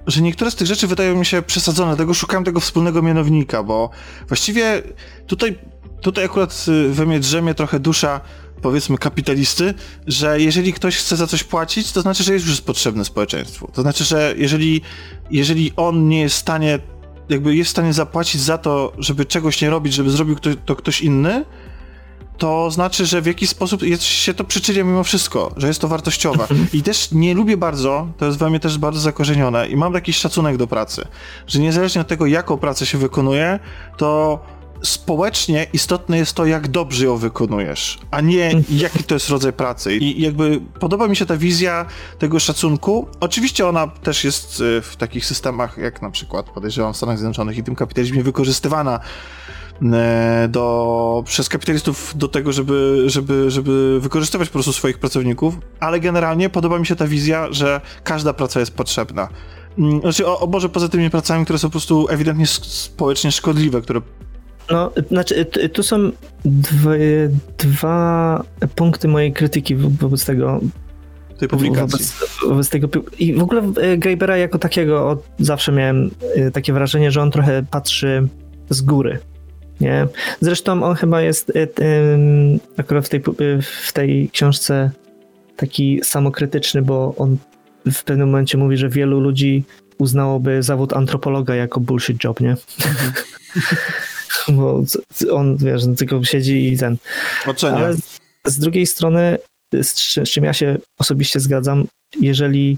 że niektóre z tych rzeczy wydają mi się przesadzone, dlatego szukałem tego wspólnego mianownika, bo właściwie tutaj, tutaj akurat y, we mnie drzemie trochę dusza powiedzmy kapitalisty, że jeżeli ktoś chce za coś płacić, to znaczy, że jest już potrzebny społeczeństwu. To znaczy, że jeżeli, jeżeli on nie jest w stanie, jakby jest w stanie zapłacić za to, żeby czegoś nie robić, żeby zrobił to ktoś inny, to znaczy, że w jakiś sposób jest, się to przyczynia mimo wszystko, że jest to wartościowe. I też nie lubię bardzo, to jest we mnie też bardzo zakorzenione i mam jakiś szacunek do pracy, że niezależnie od tego, jaką pracę się wykonuje, to społecznie istotne jest to, jak dobrze ją wykonujesz, a nie jaki to jest rodzaj pracy. I jakby podoba mi się ta wizja tego szacunku. Oczywiście ona też jest y, w takich systemach, jak na przykład podejrzewam w Stanach Zjednoczonych i tym kapitalizmie wykorzystywana do, przez kapitalistów do tego, żeby, żeby, żeby wykorzystywać po prostu swoich pracowników, ale generalnie podoba mi się ta wizja, że każda praca jest potrzebna. Mm, znaczy, o, o Boże, poza tymi pracami, które są po prostu ewidentnie społecznie szkodliwe, które no, znaczy, tu są dwie, dwa punkty mojej krytyki wobec tego. Tej publikacji. Wobec, wobec tego. I w ogóle e, Grabera jako takiego od zawsze miałem e, takie wrażenie, że on trochę patrzy z góry nie? Zresztą on chyba jest y, y, akurat w tej, w tej książce taki samokrytyczny, bo on w pewnym momencie mówi, że wielu ludzi uznałoby zawód antropologa jako bullshit job, nie? bo on, wiesz, tylko siedzi i ten. Ocenia. Ale z drugiej strony z, z czym ja się osobiście zgadzam, jeżeli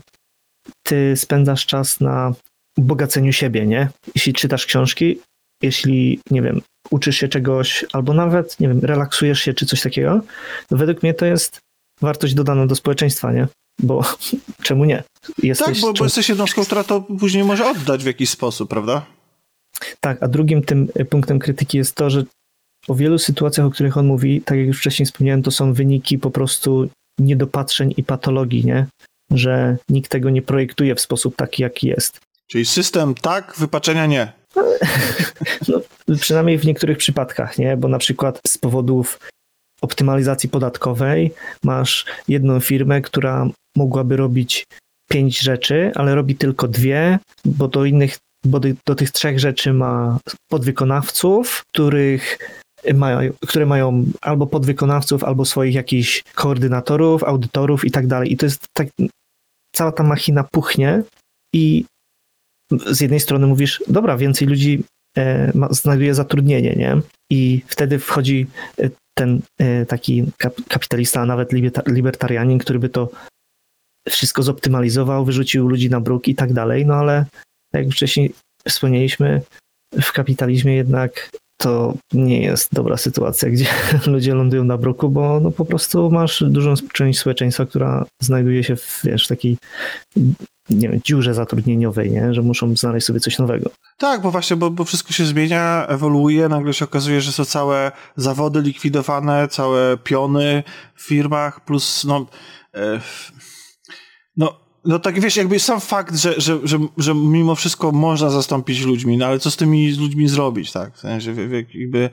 ty spędzasz czas na bogaceniu siebie, nie? Jeśli czytasz książki, jeśli, nie wiem, uczysz się czegoś, albo nawet, nie wiem, relaksujesz się, czy coś takiego, to według mnie to jest wartość dodana do społeczeństwa, nie? Bo czemu nie? Jesteś tak, bo, bo jesteś jednostką, która to później może oddać w jakiś sposób, prawda? Tak, a drugim tym punktem krytyki jest to, że o wielu sytuacjach, o których on mówi, tak jak już wcześniej wspomniałem, to są wyniki po prostu niedopatrzeń i patologii, nie? Że nikt tego nie projektuje w sposób taki, jaki jest. Czyli system tak, wypaczenia nie. No, przynajmniej w niektórych przypadkach, nie? Bo na przykład z powodów optymalizacji podatkowej masz jedną firmę, która mogłaby robić pięć rzeczy, ale robi tylko dwie, bo do innych, bo do, tych trzech rzeczy ma podwykonawców, których mają, które mają albo podwykonawców, albo swoich jakichś koordynatorów, audytorów i tak dalej. I to jest tak, cała ta machina puchnie i z jednej strony mówisz, dobra, więcej ludzi e, znajduje zatrudnienie, nie? I wtedy wchodzi e, ten e, taki kapitalista, a nawet libertarianin, który by to wszystko zoptymalizował, wyrzucił ludzi na bruk i tak dalej, no ale jak wcześniej wspomnieliśmy, w kapitalizmie jednak to nie jest dobra sytuacja, gdzie ludzie lądują na bruku, bo no po prostu masz dużą część społeczeństwa, która znajduje się w wiesz, takiej nie wiem, dziurze zatrudnieniowej, nie? że muszą znaleźć sobie coś nowego. Tak, bo właśnie, bo, bo wszystko się zmienia, ewoluuje, nagle się okazuje, że są całe zawody likwidowane, całe piony w firmach, plus no, e, no no tak wiesz, jakby sam fakt, że, że, że, że mimo wszystko można zastąpić ludźmi, no ale co z tymi ludźmi zrobić, tak? W sensie, jakby,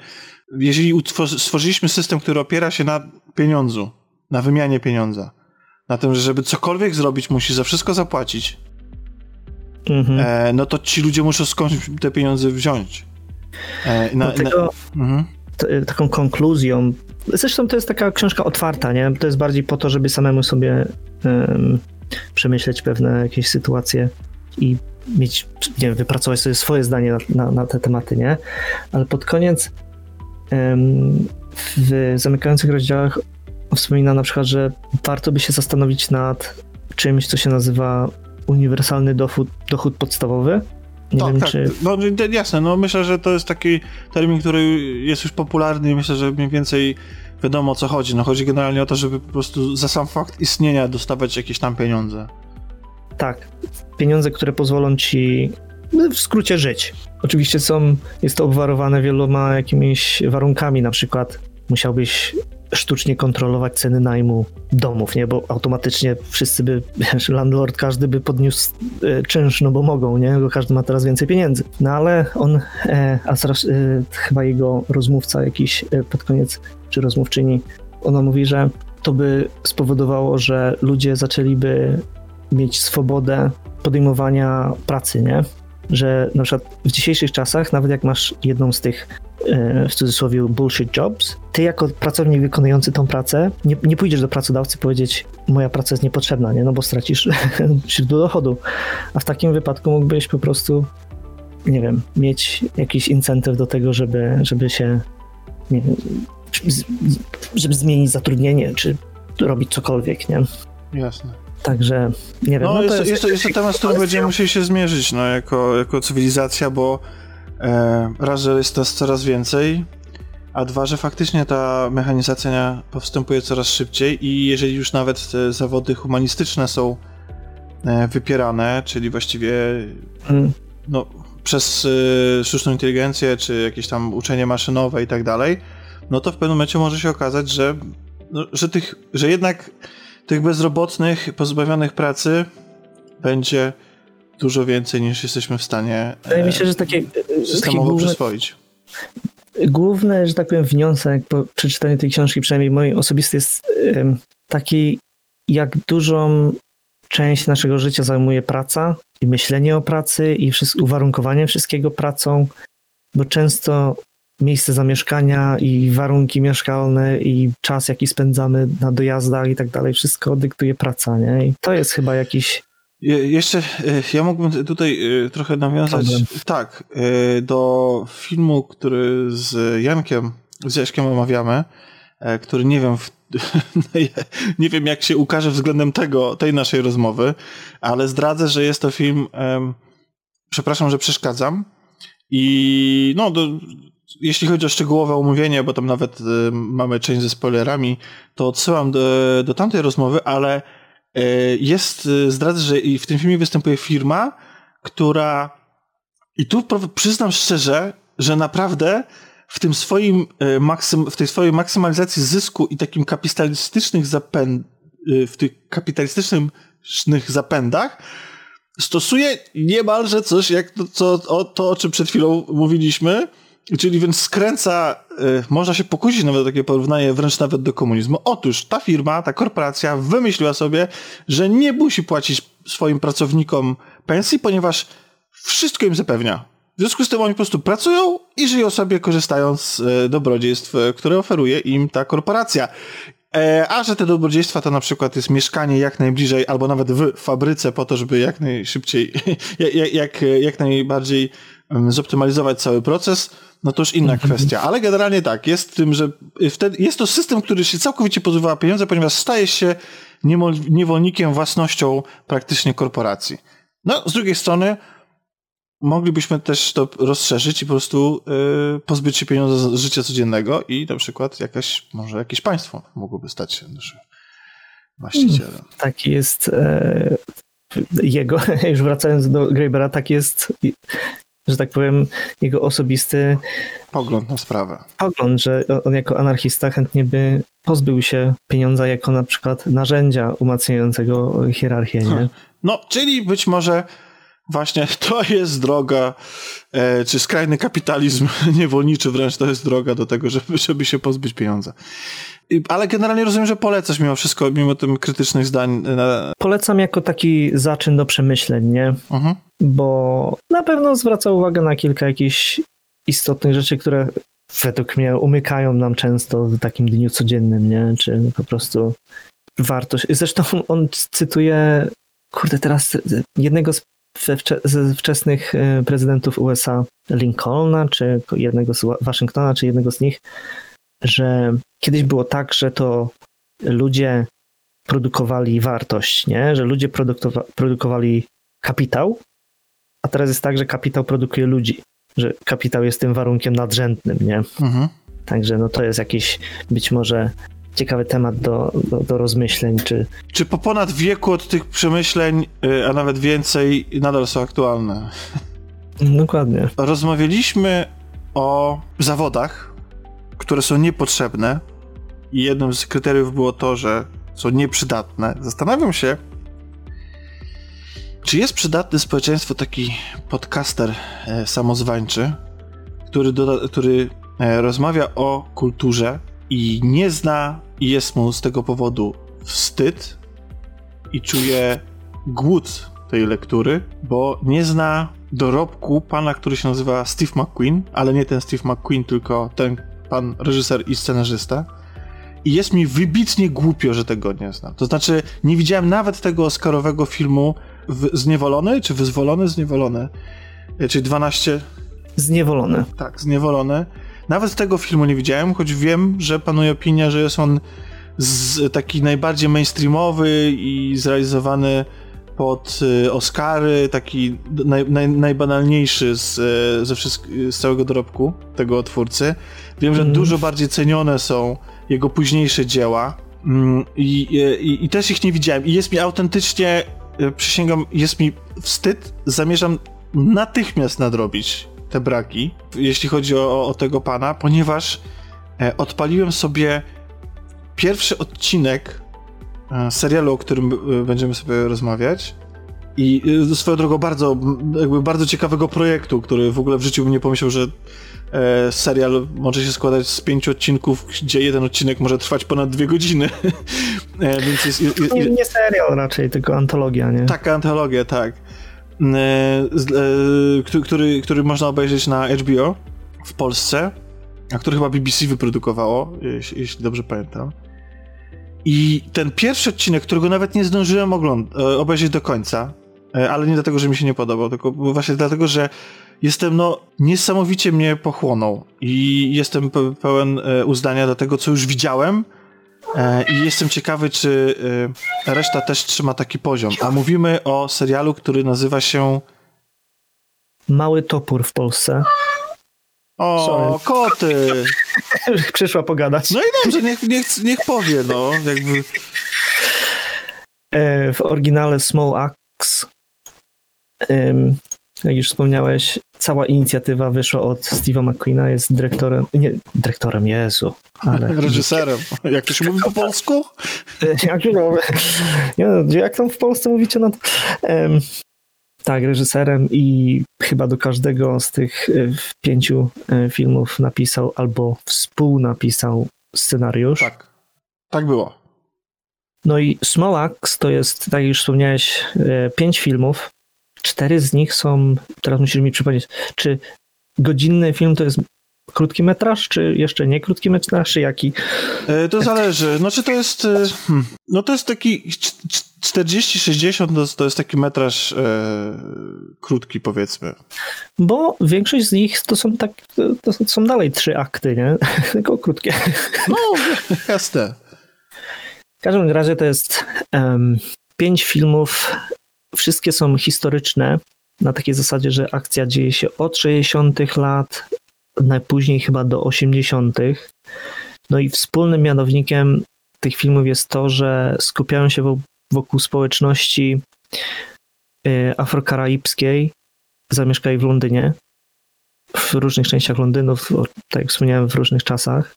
jeżeli stworzyliśmy system, który opiera się na pieniądzu, na wymianie pieniądza, na tym, że żeby cokolwiek zrobić, musi za wszystko zapłacić, mhm. e, no to ci ludzie muszą skądś te pieniądze wziąć. E, na, Dlatego na, mhm. taką konkluzją, zresztą to jest taka książka otwarta, nie? To jest bardziej po to, żeby samemu sobie um, przemyśleć pewne jakieś sytuacje i mieć, nie wiem, wypracować sobie swoje zdanie na, na, na te tematy, nie? Ale pod koniec w zamykających rozdziałach wspomina na przykład, że warto by się zastanowić nad czymś, co się nazywa uniwersalny dochód, dochód podstawowy. Nie tak, wiem, tak. czy... No jasne, no myślę, że to jest taki termin, który jest już popularny i myślę, że mniej więcej wiadomo o co chodzi. No chodzi generalnie o to, żeby po prostu za sam fakt istnienia dostawać jakieś tam pieniądze. Tak, pieniądze, które pozwolą ci no, w skrócie żyć. Oczywiście są, jest to obwarowane wieloma jakimiś warunkami, na przykład musiałbyś sztucznie kontrolować ceny najmu domów, nie? Bo automatycznie wszyscy by, wiesz, landlord każdy by podniósł e, czynsz, no bo mogą, nie? Bo każdy ma teraz więcej pieniędzy. No ale on, e, a zaraz e, chyba jego rozmówca jakiś pod koniec, czy rozmówczyni, ona mówi, że to by spowodowało, że ludzie zaczęliby mieć swobodę podejmowania pracy, nie? Że na przykład w dzisiejszych czasach, nawet jak masz jedną z tych E, w cudzysłowie bullshit jobs, ty jako pracownik wykonujący tą pracę nie, nie pójdziesz do pracodawcy powiedzieć moja praca jest niepotrzebna, nie? no bo stracisz źródło dochodu. A w takim wypadku mógłbyś po prostu nie wiem, mieć jakiś incentyw do tego, żeby, żeby się nie wiem, żeby zmienić zatrudnienie, czy robić cokolwiek, nie? Jasne. Także nie wiem. No, no jest, to jest, jest, to, jest to temat, z którym będziemy musieli się zmierzyć no, jako, jako cywilizacja, bo E, raz, że jest nas coraz więcej, a dwa, że faktycznie ta mechanizacja postępuje coraz szybciej i jeżeli już nawet te zawody humanistyczne są e, wypierane, czyli właściwie hmm. no, przez e, sztuczną inteligencję, czy jakieś tam uczenie maszynowe i tak dalej, no to w pewnym momencie może się okazać, że, no, że, tych, że jednak tych bezrobotnych, pozbawionych pracy będzie dużo więcej niż jesteśmy w stanie mi się, że takie e, systemowo główne, przyswoić. Główny, że tak powiem, wniosek po przeczytaniu tej książki, przynajmniej mój osobisty, jest taki, jak dużą część naszego życia zajmuje praca i myślenie o pracy i uwarunkowanie wszystkiego pracą, bo często miejsce zamieszkania i warunki mieszkalne i czas, jaki spędzamy na dojazdach i tak dalej, wszystko dyktuje praca, nie? I to jest chyba jakiś je, jeszcze, e, ja mógłbym tutaj e, trochę nawiązać, Problem. tak, e, do filmu, który z Jankiem, z Jaśkiem omawiamy, który nie wiem, nie wiem jak się ukaże względem tego, tej naszej rozmowy, ale zdradzę, że jest to film, przepraszam, że przeszkadzam i no, do, jeśli chodzi o szczegółowe omówienie, bo tam nawet y, mamy część ze spoilerami, to odsyłam do, do tamtej rozmowy, ale y, jest, y, zdradzę, że i w tym filmie występuje firma, która i tu przyznam szczerze, że naprawdę w tym swoim maksym, w tej swojej maksymalizacji zysku i takim kapitalistycznych zapęd, w tych kapitalistycznych zapędach stosuje niemalże coś jak to, co, o, to, o czym przed chwilą mówiliśmy, Czyli więc skręca, y, można się pokusić nawet takie porównanie, wręcz nawet do komunizmu. Otóż ta firma, ta korporacja wymyśliła sobie, że nie musi płacić swoim pracownikom pensji, ponieważ wszystko im zapewnia. W związku z tym oni po prostu pracują i żyją sobie korzystając z y, dobrodziejstw, y, które oferuje im ta korporacja. E, a że te dobrodziejstwa to na przykład jest mieszkanie jak najbliżej, albo nawet w fabryce po to, żeby jak najszybciej, jak, jak, jak najbardziej zoptymalizować cały proces, no to już inna mhm. kwestia. Ale generalnie tak, jest tym, że wtedy jest to system, który się całkowicie pozbywa pieniądze, ponieważ staje się niewolnikiem własnością praktycznie korporacji. No, z drugiej strony moglibyśmy też to rozszerzyć i po prostu yy, pozbyć się pieniądza z życia codziennego i na przykład jakaś, może jakieś państwo mogłoby stać się naszym właścicielem. Taki jest e, jego, już wracając do Grabera, tak jest że tak powiem, jego osobisty pogląd na sprawę. Pogląd, że on jako anarchista chętnie by pozbył się pieniądza jako na przykład narzędzia umacniającego hierarchię. Nie? Hmm. No, czyli być może właśnie to jest droga, e, czy skrajny kapitalizm niewolniczy wręcz to jest droga do tego, żeby, żeby się pozbyć pieniądza. Ale generalnie rozumiem, że polecasz mimo wszystko, mimo tym krytycznych zdań. Na... Polecam jako taki zaczyn do przemyśleń, nie? Mhm. Bo na pewno zwraca uwagę na kilka jakichś istotnych rzeczy, które według mnie umykają nam często w takim dniu codziennym, nie? Czy po prostu wartość. Zresztą on cytuje, kurde, teraz jednego z ze wczesnych e, prezydentów USA, Lincolna, czy jednego z Waszyngtona, czy jednego z nich, że kiedyś było tak, że to ludzie produkowali wartość, nie? że ludzie produkowa produkowali kapitał, a teraz jest tak, że kapitał produkuje ludzi, że kapitał jest tym warunkiem nadrzędnym, nie? Mhm. Także no to jest jakiś być może ciekawy temat do, do, do, rozmyśleń. Czy... czy po ponad wieku od tych przemyśleń, y, a nawet więcej, nadal są aktualne? Dokładnie. Rozmawialiśmy o zawodach, które są niepotrzebne i jednym z kryteriów było to, że są nieprzydatne. Zastanawiam się, czy jest przydatny społeczeństwu taki podcaster e, samozwańczy, który, doda, który e, rozmawia o kulturze i nie zna i jest mu z tego powodu wstyd i czuje głód tej lektury, bo nie zna dorobku pana, który się nazywa Steve McQueen, ale nie ten Steve McQueen, tylko ten pan reżyser i scenarzysta. I jest mi wybitnie głupio, że tego nie znam. To znaczy, nie widziałem nawet tego Oscarowego filmu Zniewolony, czy Wyzwolony, Zniewolony, e, czyli 12... Zniewolony. Tak, Zniewolony. Nawet tego filmu nie widziałem, choć wiem, że panuje opinia, że jest on z, taki najbardziej mainstreamowy i zrealizowany pod y, Oscary, taki naj, naj, najbanalniejszy z, y, ze wszystk- z całego dorobku tego twórcy. Wiem, że mm. dużo bardziej cenione są jego późniejsze dzieła mm, i, i, i też ich nie widziałem. I jest mi autentycznie, y, przysięgam, jest mi wstyd, zamierzam natychmiast nadrobić te braki, jeśli chodzi o, o tego pana, ponieważ e, odpaliłem sobie pierwszy odcinek e, serialu, o którym e, będziemy sobie rozmawiać. I swoją drogą bardzo, jakby bardzo ciekawego projektu, który w ogóle w życiu bym nie pomyślał, że e, serial może się składać z pięciu odcinków, gdzie jeden odcinek może trwać ponad dwie godziny. e, więc jest, jest, jest, nie, nie serial raczej, tylko antologia, nie? Taka antologia, tak. E, e, który, który można obejrzeć na HBO w Polsce, a który chyba BBC wyprodukowało, jeśli, jeśli dobrze pamiętam. I ten pierwszy odcinek, którego nawet nie zdążyłem e, obejrzeć do końca, ale nie dlatego, że mi się nie podobał, tylko właśnie dlatego, że jestem, no, niesamowicie mnie pochłonął i jestem pełen e, uznania do tego, co już widziałem e, i jestem ciekawy, czy e, reszta też trzyma taki poziom. A mówimy o serialu, który nazywa się Mały Topór w Polsce. O, Sorry. koty! Przyszła pogadać. No i dobrze, niech, niech, niech powie, no, jakby... W oryginale Small Axe jak już wspomniałeś, cała inicjatywa wyszła od Steve'a McQueena, jest dyrektorem, nie, dyrektorem, Jezu. Ale... Reżyserem. Jak to się mówi po polsku? jak, nie, jak tam w Polsce mówicie? No, um, tak, reżyserem i chyba do każdego z tych e, pięciu e, filmów napisał albo współnapisał scenariusz. Tak, tak było. No i Small Axe to jest, tak jak już wspomniałeś, e, pięć filmów, cztery z nich są, teraz musisz mi przypomnieć, czy godzinny film to jest krótki metraż, czy jeszcze nie krótki metraż, czy jaki? E, to zależy. Znaczy to jest, e, hmm, no to jest taki 40-60 to, to jest taki metraż e, krótki powiedzmy. Bo większość z nich to są tak, to są dalej trzy akty, nie? Tylko krótkie. No, jasne. W każdym razie to jest um, pięć filmów Wszystkie są historyczne, na takiej zasadzie, że akcja dzieje się od 60. lat, najpóźniej chyba do 80. No i wspólnym mianownikiem tych filmów jest to, że skupiają się wokół społeczności y, afrokaraibskiej, zamieszkaj w Londynie, w różnych częściach Londynu, tak jak wspomniałem, w różnych czasach.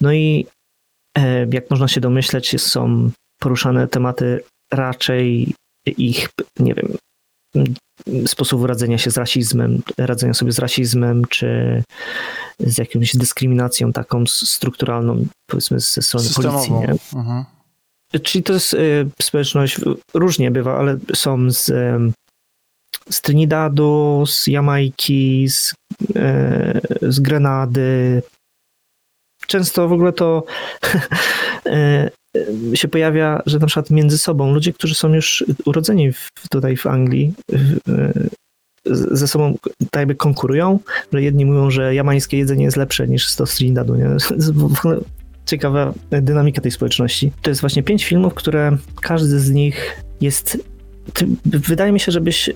No i e, jak można się domyśleć, są poruszane tematy raczej ich, nie wiem, sposobu radzenia się z rasizmem, radzenia sobie z rasizmem, czy z jakąś dyskryminacją taką strukturalną, powiedzmy, ze strony Systemową. policji. Nie? Mhm. Czyli to jest y, społeczność, różnie bywa, ale są z, z Trinidadu, z Jamajki, z, y, z Grenady. Często w ogóle to Y, się pojawia, że na przykład między sobą ludzie, którzy są już urodzeni w, tutaj w Anglii, y, ze sobą tak jakby konkurują, że jedni mówią, że jamańskie jedzenie jest lepsze niż z Trinidadu. Nie? Ciekawa dynamika tej społeczności. To jest właśnie pięć filmów, które każdy z nich jest. Wydaje mi się, żebyś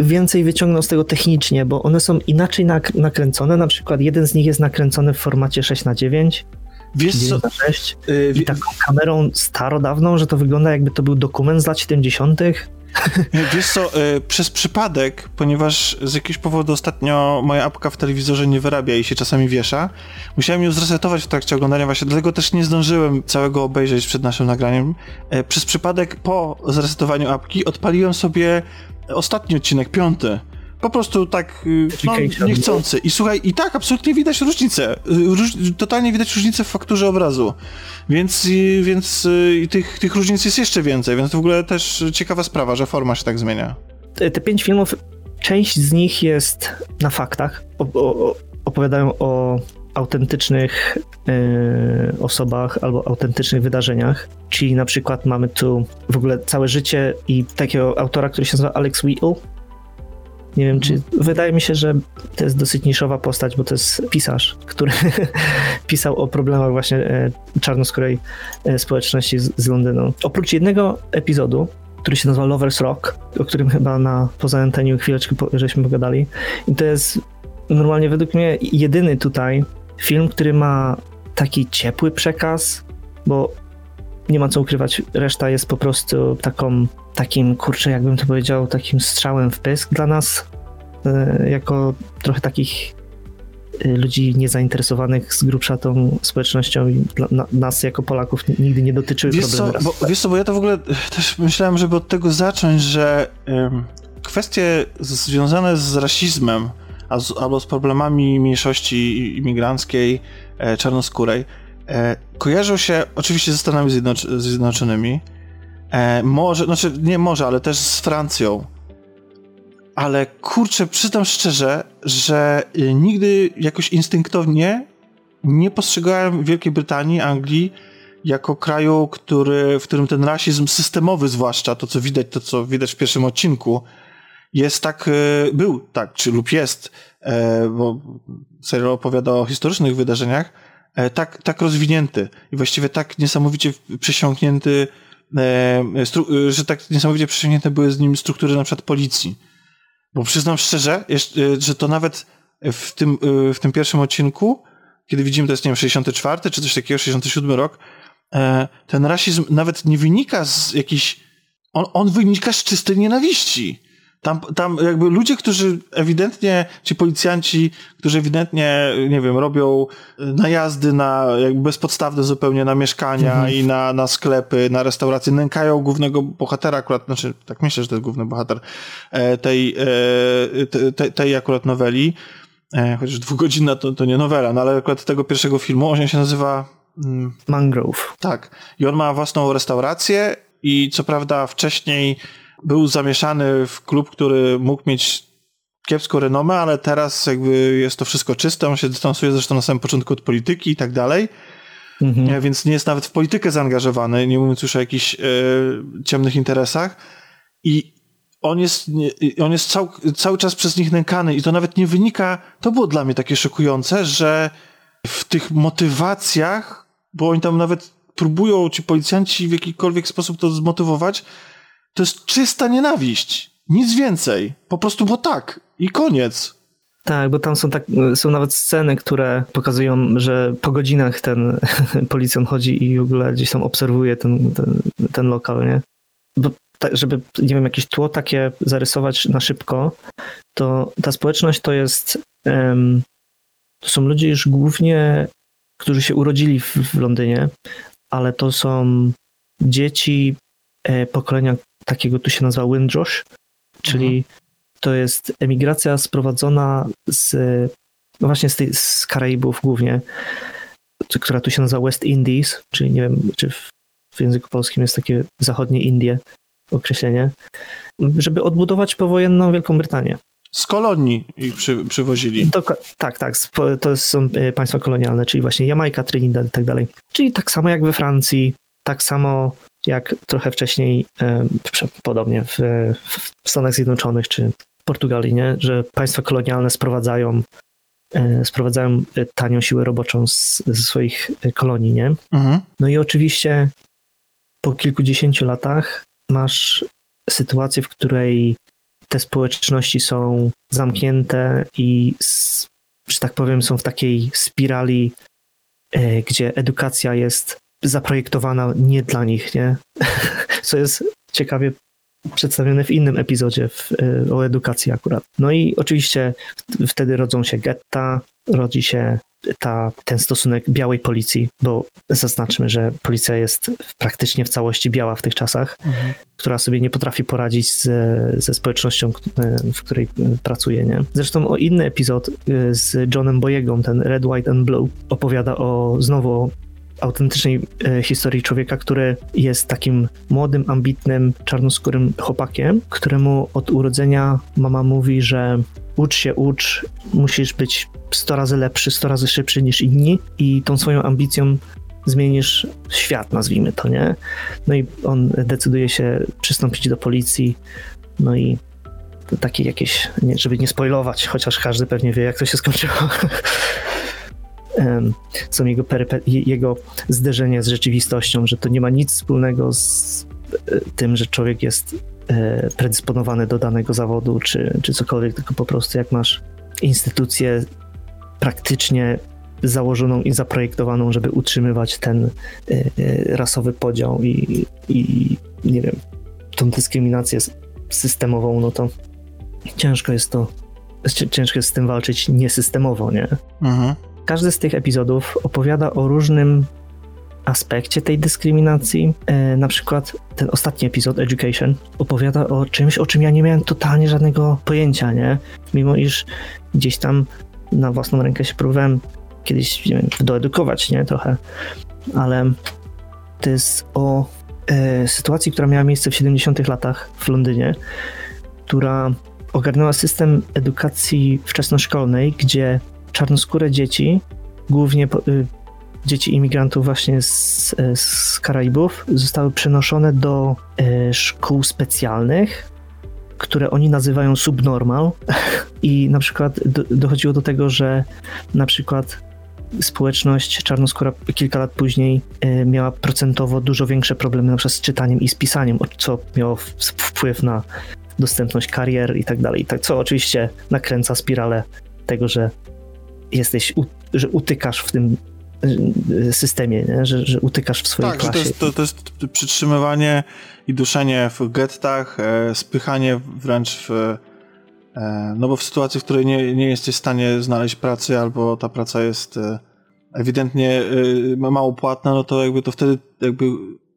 więcej wyciągnął z tego technicznie, bo one są inaczej nakręcone. Na przykład jeden z nich jest nakręcony w formacie 6 na 9 Wiesz co? 6 yy, I taką kamerą starodawną, że to wygląda jakby to był dokument z lat 70. Wiesz co, yy, przez przypadek, ponieważ z jakiegoś powodu ostatnio moja apka w telewizorze nie wyrabia i się czasami wiesza, musiałem ją zresetować w trakcie oglądania właśnie, dlatego też nie zdążyłem całego obejrzeć przed naszym nagraniem. Yy, przez przypadek po zresetowaniu apki odpaliłem sobie ostatni odcinek, piąty. Po prostu tak y, no, niechcący. I słuchaj, i tak absolutnie widać różnicę. Y, róż, totalnie widać różnicę w fakturze obrazu. Więc, więc y, tych, tych różnic jest jeszcze więcej, więc w ogóle też ciekawa sprawa, że forma się tak zmienia. Te, te pięć filmów, część z nich jest na faktach. O, o, opowiadają o autentycznych y, osobach albo autentycznych wydarzeniach. Czyli na przykład mamy tu w ogóle całe życie i takiego autora, który się nazywa Alex Wheatle nie wiem, czy wydaje mi się, że to jest dosyć niszowa postać, bo to jest pisarz, który pisał o problemach właśnie e, czarnoskórej e, społeczności z, z Londynu. Oprócz jednego epizodu, który się nazywa Lovers Rock, o którym chyba na poza anteniu chwileczkę po, żeśmy pogadali. I to jest normalnie według mnie jedyny tutaj film, który ma taki ciepły przekaz, bo nie ma co ukrywać, reszta jest po prostu taką, takim, kurczę, jakbym to powiedział, takim strzałem w pysk dla nas, e, jako trochę takich e, ludzi niezainteresowanych z grubsza tą społecznością i na, nas jako Polaków nigdy nie dotyczyły wiesz problemy. Co, bo, wiesz co, bo ja to w ogóle też myślałem, żeby od tego zacząć, że ym, kwestie związane z rasizmem z, albo z problemami mniejszości imigranckiej, e, czarnoskórej, e, kojarzą się oczywiście ze Stanami Zjednoc Zjednoczonymi, e, może, znaczy nie może, ale też z Francją. Ale kurczę, przyznam szczerze, że e, nigdy jakoś instynktownie nie postrzegałem Wielkiej Brytanii, Anglii jako kraju, który, w którym ten rasizm systemowy zwłaszcza, to co widać, to co widać w pierwszym odcinku, jest tak, był tak, czy lub jest, bo serial opowiada o historycznych wydarzeniach, tak, tak rozwinięty i właściwie tak niesamowicie przesiąknięty, że tak niesamowicie przesiąknięte były z nim struktury na przykład policji. Bo przyznam szczerze, że to nawet w tym, w tym pierwszym odcinku, kiedy widzimy, to jest, nie wiem, 64 czy coś takiego, 67 rok, e, ten rasizm nawet nie wynika z jakiejś, on, on wynika z czystej nienawiści. Tam, tam jakby ludzie, którzy ewidentnie, ci policjanci, którzy ewidentnie, nie wiem, robią najazdy na, jakby bezpodstawne zupełnie na mieszkania mhm. i na, na sklepy, na restauracje, nękają głównego bohatera akurat, znaczy, tak myślę, że to jest główny bohater e, tej, e, tej, tej akurat noweli, e, chociaż dwugodzinna to, to nie nowela, no ale akurat tego pierwszego filmu, on się nazywa... Mm, Mangrove. Tak. I on ma własną restaurację i co prawda wcześniej był zamieszany w klub, który mógł mieć kiepską renomę, ale teraz jakby jest to wszystko czyste, on się dystansuje zresztą na samym początku od polityki i tak dalej, mhm. więc nie jest nawet w politykę zaangażowany, nie mówiąc już o jakichś e, ciemnych interesach. I on jest, on jest cał, cały czas przez nich nękany. I to nawet nie wynika, to było dla mnie takie szokujące, że w tych motywacjach, bo oni tam nawet próbują, ci policjanci w jakikolwiek sposób to zmotywować, to jest czysta nienawiść. Nic więcej. Po prostu bo tak. I koniec. Tak, bo tam są, tak, są nawet sceny, które pokazują, że po godzinach ten policjant chodzi i w ogóle gdzieś tam obserwuje ten, ten, ten lokal, nie? Bo tak, żeby, nie wiem, jakieś tło takie zarysować na szybko, to ta społeczność to jest, um, to są ludzie już głównie, którzy się urodzili w, w Londynie, ale to są dzieci pokolenia takiego tu się nazywa Windrush, czyli mhm. to jest emigracja sprowadzona z, no właśnie z, tej, z Karaibów głównie, która tu się nazywa West Indies, czyli nie wiem, czy w, w języku polskim jest takie zachodnie Indie określenie, żeby odbudować powojenną Wielką Brytanię. Z kolonii ich przy, przywozili. tak, tak. To są e, państwa kolonialne, czyli właśnie Jamajka, Trinidad i tak dalej. Czyli tak samo jak we Francji, tak samo jak trochę wcześniej, podobnie w, w Stanach Zjednoczonych czy Portugalii, nie? że państwa kolonialne sprowadzają, e, sprowadzają tanią siłę roboczą z, ze swoich kolonii. Nie? Mhm. No i oczywiście po kilkudziesięciu latach masz sytuację, w której te społeczności są zamknięte i, że tak powiem, są w takiej spirali, e, gdzie edukacja jest zaprojektowana nie dla nich, nie? Co jest ciekawie przedstawione w innym epizodzie w, e, o edukacji akurat. No i oczywiście wtedy rodzą się getta, rodzi się ta, ten stosunek białej policji, bo zaznaczmy, że policja jest praktycznie w całości biała w tych czasach, mhm. która sobie nie potrafi poradzić ze, ze społecznością, e, w której pracuje. Nie? Zresztą o inny epizod e, z Johnem Boyegą, ten Red, White and Blue, opowiada o znowu autentycznej e, historii człowieka, który jest takim młodym, ambitnym, czarnoskórym chłopakiem, któremu od urodzenia mama mówi, że ucz się, ucz, musisz być 100 razy lepszy, 100 razy szybszy niż inni i tą swoją ambicją zmienisz świat, nazwijmy to, nie? No i on decyduje się przystąpić do policji, no i takie jakieś, nie, żeby nie spoilować, chociaż każdy pewnie wie, jak to się skończyło. są jego, jego zderzenia z rzeczywistością, że to nie ma nic wspólnego z e, tym, że człowiek jest e, predysponowany do danego zawodu, czy, czy cokolwiek, tylko po prostu jak masz instytucję praktycznie założoną i zaprojektowaną, żeby utrzymywać ten e, rasowy podział i, i nie wiem, tą dyskryminację systemową, no to ciężko jest to, ciężko jest z tym walczyć niesystemowo, nie? Mhm. Każdy z tych epizodów opowiada o różnym aspekcie tej dyskryminacji. E, na przykład ten ostatni epizod, Education, opowiada o czymś, o czym ja nie miałem totalnie żadnego pojęcia, nie? Mimo iż gdzieś tam na własną rękę się próbowałem kiedyś nie wiem, doedukować, nie? Trochę. Ale to jest o e, sytuacji, która miała miejsce w 70 latach w Londynie, która ogarnęła system edukacji wczesnoszkolnej, gdzie czarnoskóre dzieci, głównie y, dzieci imigrantów właśnie z, z Karaibów, zostały przenoszone do y, szkół specjalnych, które oni nazywają subnormal i na przykład do, dochodziło do tego, że na przykład społeczność czarnoskóra kilka lat później y, miała procentowo dużo większe problemy na przykład z czytaniem i z pisaniem, co miało wpływ na dostępność karier i tak dalej. Tak, co oczywiście nakręca spiralę tego, że jesteś, że utykasz w tym y, systemie, nie? Że, że utykasz w swojej tak, klasie. Tak, to, to, to jest przytrzymywanie i duszenie w gettach, e, spychanie wręcz w e, no bo w sytuacji, w której nie, nie jesteś w stanie znaleźć pracy albo ta praca jest e, ewidentnie e, mało płatna, no to jakby to wtedy jakby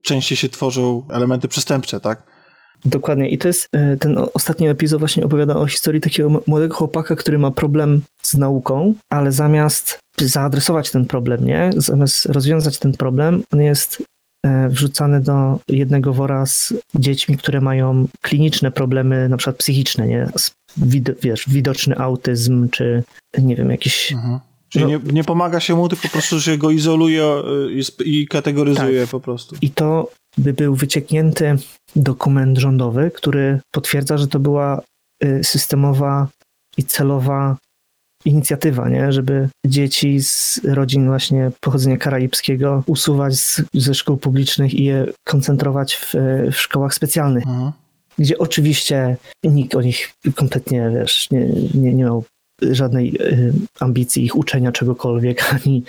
częściej się tworzą elementy przestępcze, tak? Dokładnie. I to jest e, ten ostatni epizod właśnie opowiada o historii takiego młodego chłopaka, który ma problem z nauką, ale zamiast zaadresować ten problem, nie? Zamiast rozwiązać ten problem, on jest e, wrzucany do jednego wora z dziećmi, które mają kliniczne problemy, na przykład psychiczne, nie? Wiesz, widoczny autyzm, czy nie wiem, jakiś... Mhm. Czyli no, nie, nie, pomaga się mu, tylko po prostu się go izoluje e, i, i kategoryzuje tak. po prostu. I to by był wycieknięty dokument rządowy, który potwierdza, że to była y, systemowa i celowa inicjatywa, nie? żeby dzieci z rodzin właśnie pochodzenia karaibskiego usuwać z, ze szkół publicznych i je koncentrować w, w szkołach specjalnych. Mhm. Gdzie oczywiście nikt o nich kompletnie, wiesz, nie, nie, nie miał żadnej y, ambicji ich uczenia czegokolwiek, ani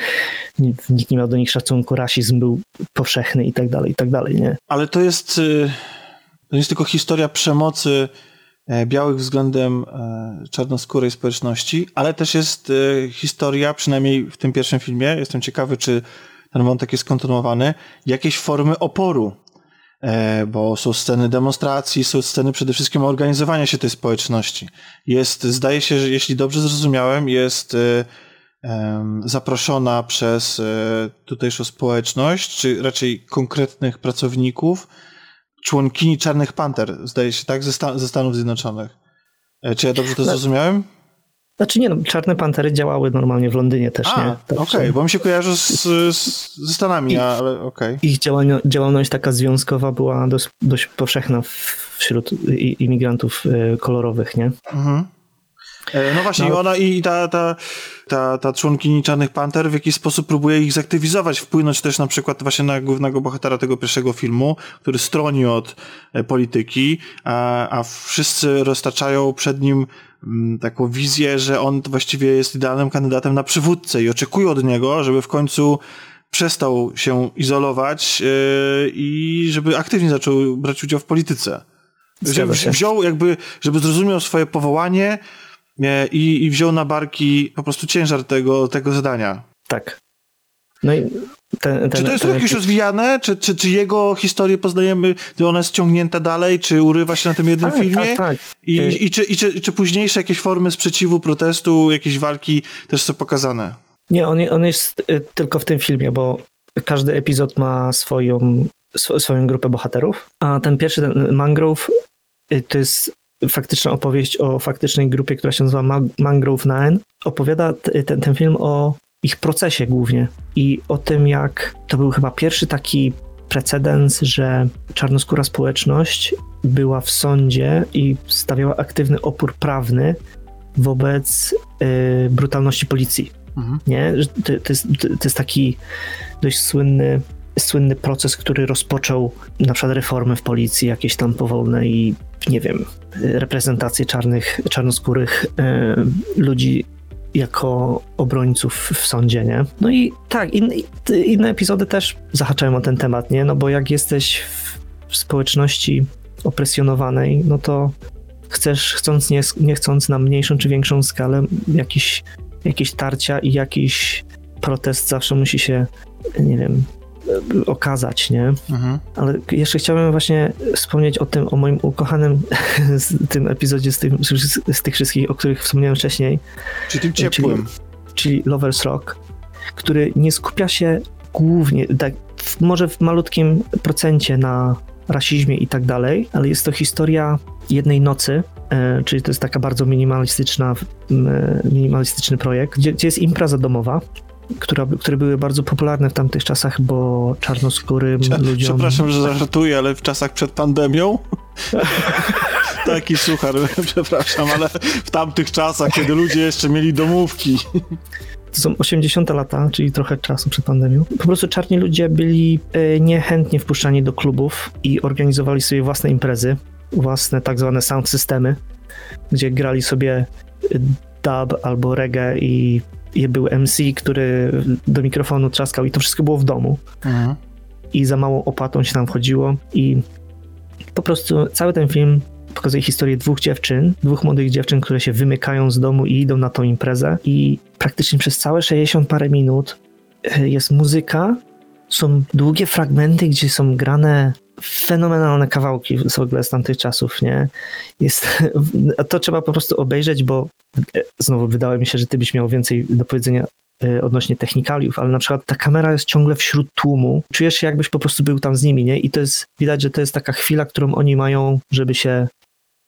nikt nie miał do nich szacunku, rasizm był powszechny i tak dalej, i tak dalej, nie? Ale to jest, y, to jest tylko historia przemocy e, białych względem e, czarnoskórej społeczności, ale też jest e, historia, przynajmniej w tym pierwszym filmie, jestem ciekawy, czy ten wątek jest kontynuowany, jakiejś formy oporu bo są sceny demonstracji, są sceny przede wszystkim organizowania się tej społeczności. Jest, zdaje się, że jeśli dobrze zrozumiałem, jest e, zaproszona przez e, tutejszą społeczność, czy raczej konkretnych pracowników, członkini Czarnych Panter, zdaje się, tak, ze, Stan ze Stanów Zjednoczonych. Czy ja dobrze to no, zrozumiałem? Znaczy nie, no, Czarne Pantery działały normalnie w Londynie też, A, nie? okej, okay, bo mi się kojarzy z, z, ze Stanami, I, ale okej. Okay. Ich działalność, działalność taka związkowa była dość, dość powszechna wśród imigrantów e, kolorowych, nie? Mhm. E, no właśnie, no. ona i ta, ta, ta, ta członkini Czarnych Panter w jakiś sposób próbuje ich zaktywizować, wpłynąć też na przykład właśnie na głównego bohatera tego pierwszego filmu, który stroni od e, polityki, a, a wszyscy roztaczają przed nim Mm, taką wizję, że on właściwie jest idealnym kandydatem na przywódcę i oczekują od niego, żeby w końcu przestał się izolować yy, i żeby aktywnie zaczął brać udział w polityce. Wziął jakby, żeby zrozumiał swoje powołanie i, i wziął na barki po prostu ciężar tego, tego zadania. Tak. No i ten, ten, czy to jest ten, jakieś rozwijane? Czy, czy, czy jego historię poznajemy, czy ona jest ciągnięta dalej, czy urywa się na tym jednym tak, filmie? Tak, tak. I, y- i, czy, i, czy, czy późniejsze jakieś formy sprzeciwu, protestu, jakieś walki też są pokazane? Nie, on, on jest y, tylko w tym filmie, bo każdy epizod ma swoją, swoją grupę bohaterów, a ten pierwszy, ten Mangrove, y, to jest faktyczna opowieść o faktycznej grupie, która się nazywa Mangrove Nine. Opowiada ten, ten film o ich procesie głównie i o tym, jak to był chyba pierwszy taki precedens, że czarnoskóra społeczność była w sądzie i stawiała aktywny opór prawny wobec y, brutalności policji. Mhm. Nie? To, to, jest, to jest taki dość słynny, słynny proces, który rozpoczął na przykład reformy w policji, jakieś tam powolne i nie wiem, reprezentację czarnych, czarnoskórych y, ludzi jako obrońców w sądzie, nie? No i tak, in, inne epizody też zahaczają o ten temat, nie? No bo jak jesteś w, w społeczności opresjonowanej, no to chcesz, chcąc, nie, nie chcąc na mniejszą czy większą skalę, jakiś, jakieś tarcia i jakiś protest zawsze musi się, nie wiem, okazać, nie? Mhm. Ale jeszcze chciałbym właśnie wspomnieć o tym, o moim ukochanym tym epizodzie z, tym, z tych wszystkich, o których wspomniałem wcześniej. Czyli tym ciepłym. Czyli, czyli Lover's Rock, który nie skupia się głównie, tak, może w malutkim procencie na rasizmie i tak dalej, ale jest to historia jednej nocy, e, czyli to jest taka bardzo minimalistyczna, minimalistyczny projekt, gdzie, gdzie jest impreza domowa, która, które były bardzo popularne w tamtych czasach, bo czarnoskórym Prze ludziom... Przepraszam, że żartuję, ale w czasach przed pandemią? Taki suchar, przepraszam, ale w tamtych czasach, kiedy ludzie jeszcze mieli domówki. To są 80 lata, czyli trochę czasu przed pandemią. Po prostu czarni ludzie byli e, niechętnie wpuszczani do klubów i organizowali sobie własne imprezy, własne tak zwane sound systemy, gdzie grali sobie dub albo reggae i był MC, który do mikrofonu trzaskał i to wszystko było w domu. Mhm. I za małą opłatą się tam wchodziło i po prostu cały ten film pokazuje historię dwóch dziewczyn, dwóch młodych dziewczyn, które się wymykają z domu i idą na tą imprezę i praktycznie przez całe 60 parę minut e, jest muzyka, są długie fragmenty, gdzie są grane fenomenalne kawałki w ogóle z tamtych czasów, nie? Jest, to trzeba po prostu obejrzeć, bo znowu wydaje mi się, że ty byś miał więcej do powiedzenia e, odnośnie technikaliów, ale na przykład ta kamera jest ciągle wśród tłumu. Czujesz się jakbyś po prostu był tam z nimi, nie? I to jest, widać, że to jest taka chwila, którą oni mają, żeby się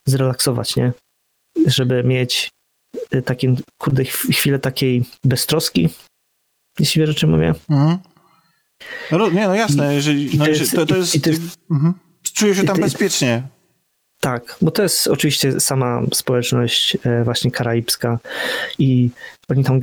zrelaksować, nie? Żeby mieć y, takie, kurde, chwilę takiej beztroski, jeśli wiesz o czym mówię. Mhm. No, nie, no jasne, jeżeli, no, to, jest, to, to jest, i, to jest mhm. czuję się tam bezpiecznie. Tak, bo to jest oczywiście sama społeczność e, właśnie karaibska i oni tam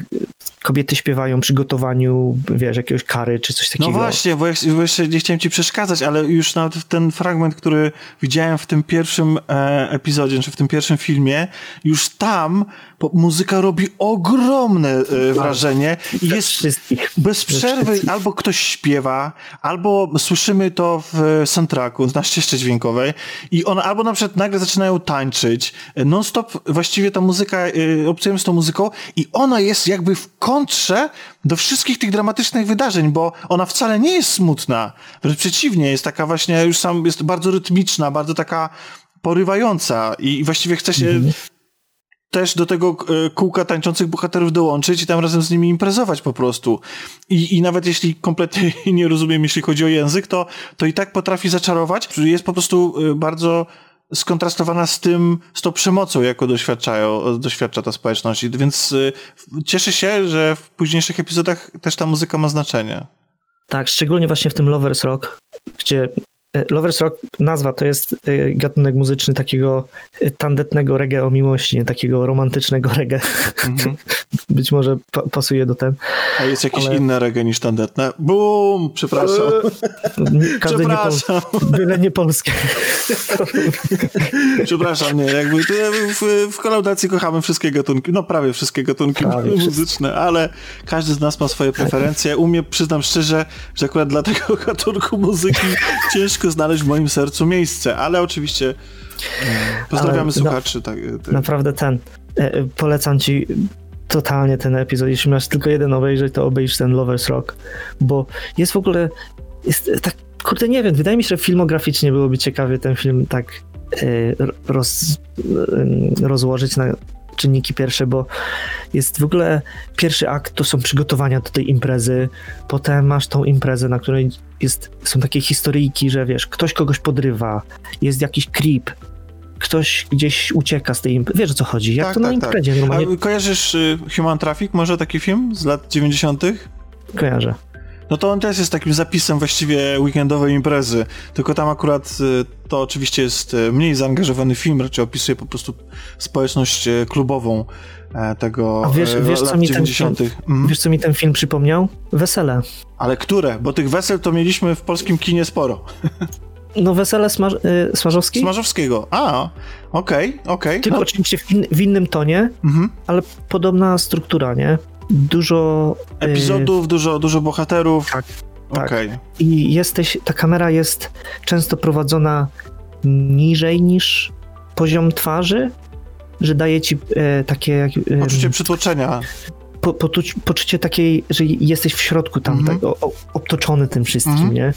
kobiety śpiewają przy gotowaniu, wiesz, jakiegoś kary czy coś takiego. No właśnie, bo, bo jeszcze nie chciałem ci przeszkadzać, ale już nawet ten fragment, który widziałem w tym pierwszym e, epizodzie, czy w tym pierwszym filmie, już tam muzyka robi ogromne e, tak. wrażenie i jest wszystkich. bez przerwy albo ktoś śpiewa, albo słyszymy to w soundtracku, na ścieżce dźwiękowej i on albo na przykład nagle zaczynają tańczyć, non-stop właściwie ta muzyka, e, obcujemy z tą muzyką i ona jest jakby w kontrze do wszystkich tych dramatycznych wydarzeń, bo ona wcale nie jest smutna. Wręcz przeciwnie, jest taka właśnie już sam, jest bardzo rytmiczna, bardzo taka porywająca i właściwie chce się mhm. też do tego e, kółka tańczących bohaterów dołączyć i tam razem z nimi imprezować po prostu. I, i nawet jeśli kompletnie nie rozumiem, jeśli chodzi o język, to, to i tak potrafi zaczarować. Jest po prostu e, bardzo skontrastowana z tym, z tą przemocą, jaką doświadczają, doświadcza ta społeczność. Więc y, cieszę się, że w późniejszych epizodach też ta muzyka ma znaczenie. Tak, szczególnie właśnie w tym Lovers Rock, gdzie Lovers Rock, nazwa to jest e, gatunek muzyczny takiego e, tandetnego reggae o miłości, nie takiego romantycznego reggae. Mhm. Być może pa pasuje do ten. A jest jakieś ale... inne reggae niż tandetne? Bum! Przepraszam. Każde Przepraszam. Nie pol... Byle nie polskie. Przepraszam, nie. Jakby w, w kolaudacji kochamy wszystkie gatunki, no prawie wszystkie gatunki prawie muzyczne, ale każdy z nas ma swoje preferencje. U mnie, przyznam szczerze, że akurat dla tego gatunku muzyki ciężko ciężko znaleźć w moim sercu miejsce, ale oczywiście e, pozdrawiamy ale, słuchaczy. No, tak, tak. Naprawdę ten. E, polecam ci totalnie ten epizod. Jeśli masz tylko jeden obejrzeć, to obejrz ten Lovers Rock, bo jest w ogóle jest tak, kurde nie wiem, wydaje mi się, że filmograficznie byłoby ciekawie ten film tak roz, rozłożyć na czynniki pierwsze, bo jest w ogóle pierwszy akt to są przygotowania do tej imprezy, potem masz tą imprezę, na której jest, są takie historyjki, że wiesz, ktoś kogoś podrywa, jest jakiś creep, ktoś gdzieś ucieka z tej imprezy. Wiesz o co chodzi? Jak tak, to na tak, tak. imprezie tak. normalnie. A kojarzysz y, Human Traffic, może taki film z lat 90.? Kojarzę. No to on też jest takim zapisem właściwie weekendowej imprezy, tylko tam akurat y, to oczywiście jest y, mniej zaangażowany film, raczej opisuje po prostu społeczność klubową e, tego A wiesz, wiesz, lat co mi 90. Ten film, mhm. Wiesz, co mi ten film przypomniał? Wesele. Ale które? Bo tych wesel to mieliśmy w polskim kinie sporo. No wesele Smaż y, Smarzowski? Smarzowskiego. A, okej, okay, okej. Okay. Tylko no. oczywiście w, in, w, innym tonie, mhm. ale podobna struktura, nie? Dużo... Y, Epizodów, dużo, dużo bohaterów. Tak, tak. Okay. I jesteś, ta kamera jest często prowadzona niżej niż poziom twarzy, że daje ci e, takie... E, Poczucie przytłoczenia po, po, poczucie takiej, że jesteś w środku tam, mm -hmm. tak, o, obtoczony tym wszystkim, mm -hmm. nie?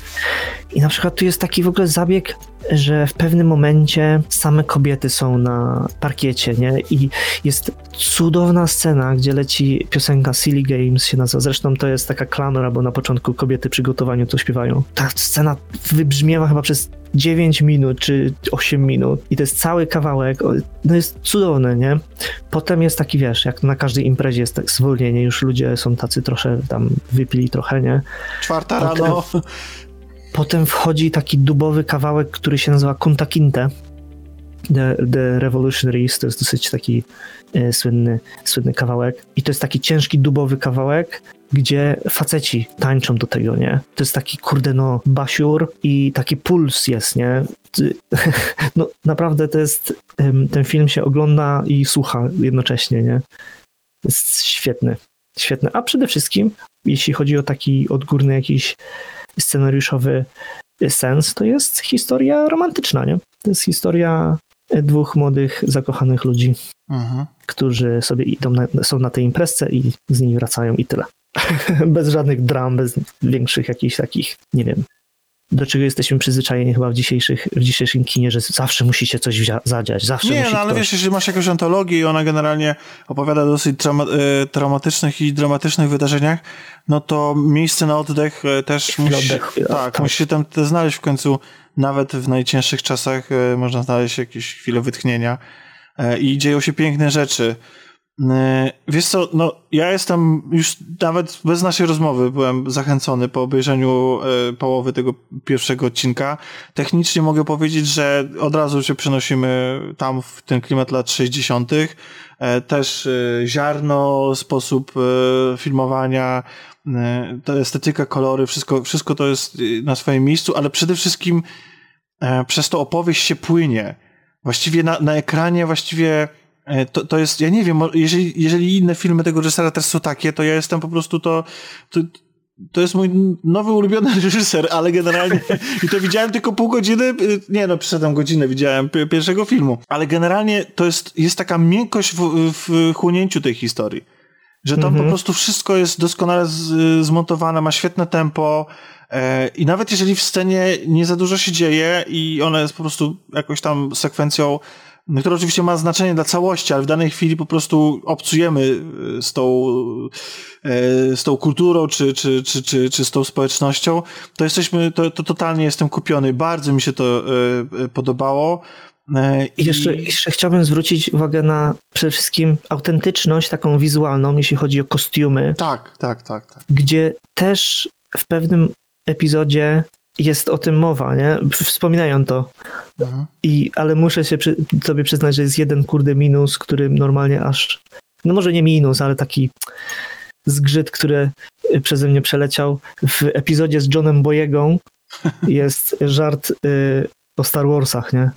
I na przykład tu jest taki w ogóle zabieg, że w pewnym momencie same kobiety są na parkiecie, nie? I jest cudowna scena, gdzie leci piosenka Silly Games się nazywa. Zresztą to jest taka klamra, bo na początku kobiety przy gotowaniu to śpiewają. Ta scena wybrzmiewa chyba przez 9 minut czy 8 minut i to jest cały kawałek, no jest cudowne, nie? Potem jest taki, wiesz, jak na każdej imprezie jest tak zwolnienie, już ludzie są tacy trochę tam wypili trochę, nie? Czwarta Potem... rano Potem wchodzi taki dubowy kawałek, który się nazywa Kunta Kinte. The, The Revolutionaries, to jest dosyć taki e, słynny, słynny kawałek. I to jest taki ciężki, dubowy kawałek, gdzie faceci tańczą do tego, nie? To jest taki, kurde, no, basiur i taki puls jest, nie? No, naprawdę to jest, ten film się ogląda i słucha jednocześnie, nie? Jest świetny, świetny. A przede wszystkim, jeśli chodzi o taki odgórny jakiś scenariuszowy sens, to jest historia romantyczna, nie? To jest historia dwóch młodych, zakochanych ludzi, mhm. którzy sobie idą na, są na tej imprezce i z niej wracają i tyle. bez żadnych dram, bez większych jakichś takich, nie wiem, do czego jesteśmy przyzwyczajeni chyba w, dzisiejszych, w dzisiejszym kinie, że zawsze musi się coś zadziać, zawsze Nie, musi no ale ktoś... wiesz, jeśli masz jakąś antologię i ona generalnie opowiada o dosyć trauma, e, traumatycznych i dramatycznych wydarzeniach, no to miejsce na oddech e, też musi, oddech, tak, tak. musi się tam znaleźć w końcu, nawet w najcięższych czasach e, można znaleźć jakieś chwile wytchnienia i dzieją się piękne rzeczy. E, wiesz co, no ja jestem już nawet bez naszej rozmowy byłem zachęcony po obejrzeniu e, połowy tego pierwszego odcinka. Technicznie mogę powiedzieć, że od razu się przenosimy tam w ten klimat lat 60. E, też ziarno, sposób filmowania, ta estetyka, kolory, wszystko, wszystko to jest na swoim miejscu, ale przede wszystkim przez to opowieść się płynie. Właściwie na, na ekranie właściwie to, to jest, ja nie wiem, jeżeli, jeżeli inne filmy tego reżysera też są takie, to ja jestem po prostu to, to to jest mój nowy ulubiony reżyser, ale generalnie i to widziałem tylko pół godziny, y, nie no, przeszedłem godzinę, widziałem pierwszego filmu, ale generalnie to jest, jest taka miękkość w, w chłonięciu tej historii, że tam mhm. po prostu wszystko jest doskonale z, zmontowane, ma świetne tempo e, i nawet jeżeli w scenie nie za dużo się dzieje i ona jest po prostu jakąś tam sekwencją no, które oczywiście ma znaczenie dla całości, ale w danej chwili po prostu obcujemy e, z tą, e, z tą kulturą, czy, czy, czy, czy, czy z tą społecznością, to jesteśmy, to, to totalnie jestem kupiony. Bardzo mi się to e, podobało. I jeszcze, jeszcze chciałbym zwrócić uwagę na przede wszystkim autentyczność taką wizualną, jeśli chodzi o kostiumy. Tak, tak, tak. tak. Gdzie też w pewnym epizodzie jest o tym mowa, nie? Wspominają to. Mhm. I, ale muszę się przy, sobie przyznać, że jest jeden kurde minus, który normalnie aż, no może nie minus, ale taki zgrzyt, który przeze mnie przeleciał. W epizodzie z Johnem Boyegą jest żart y, o Star Warsach, nie?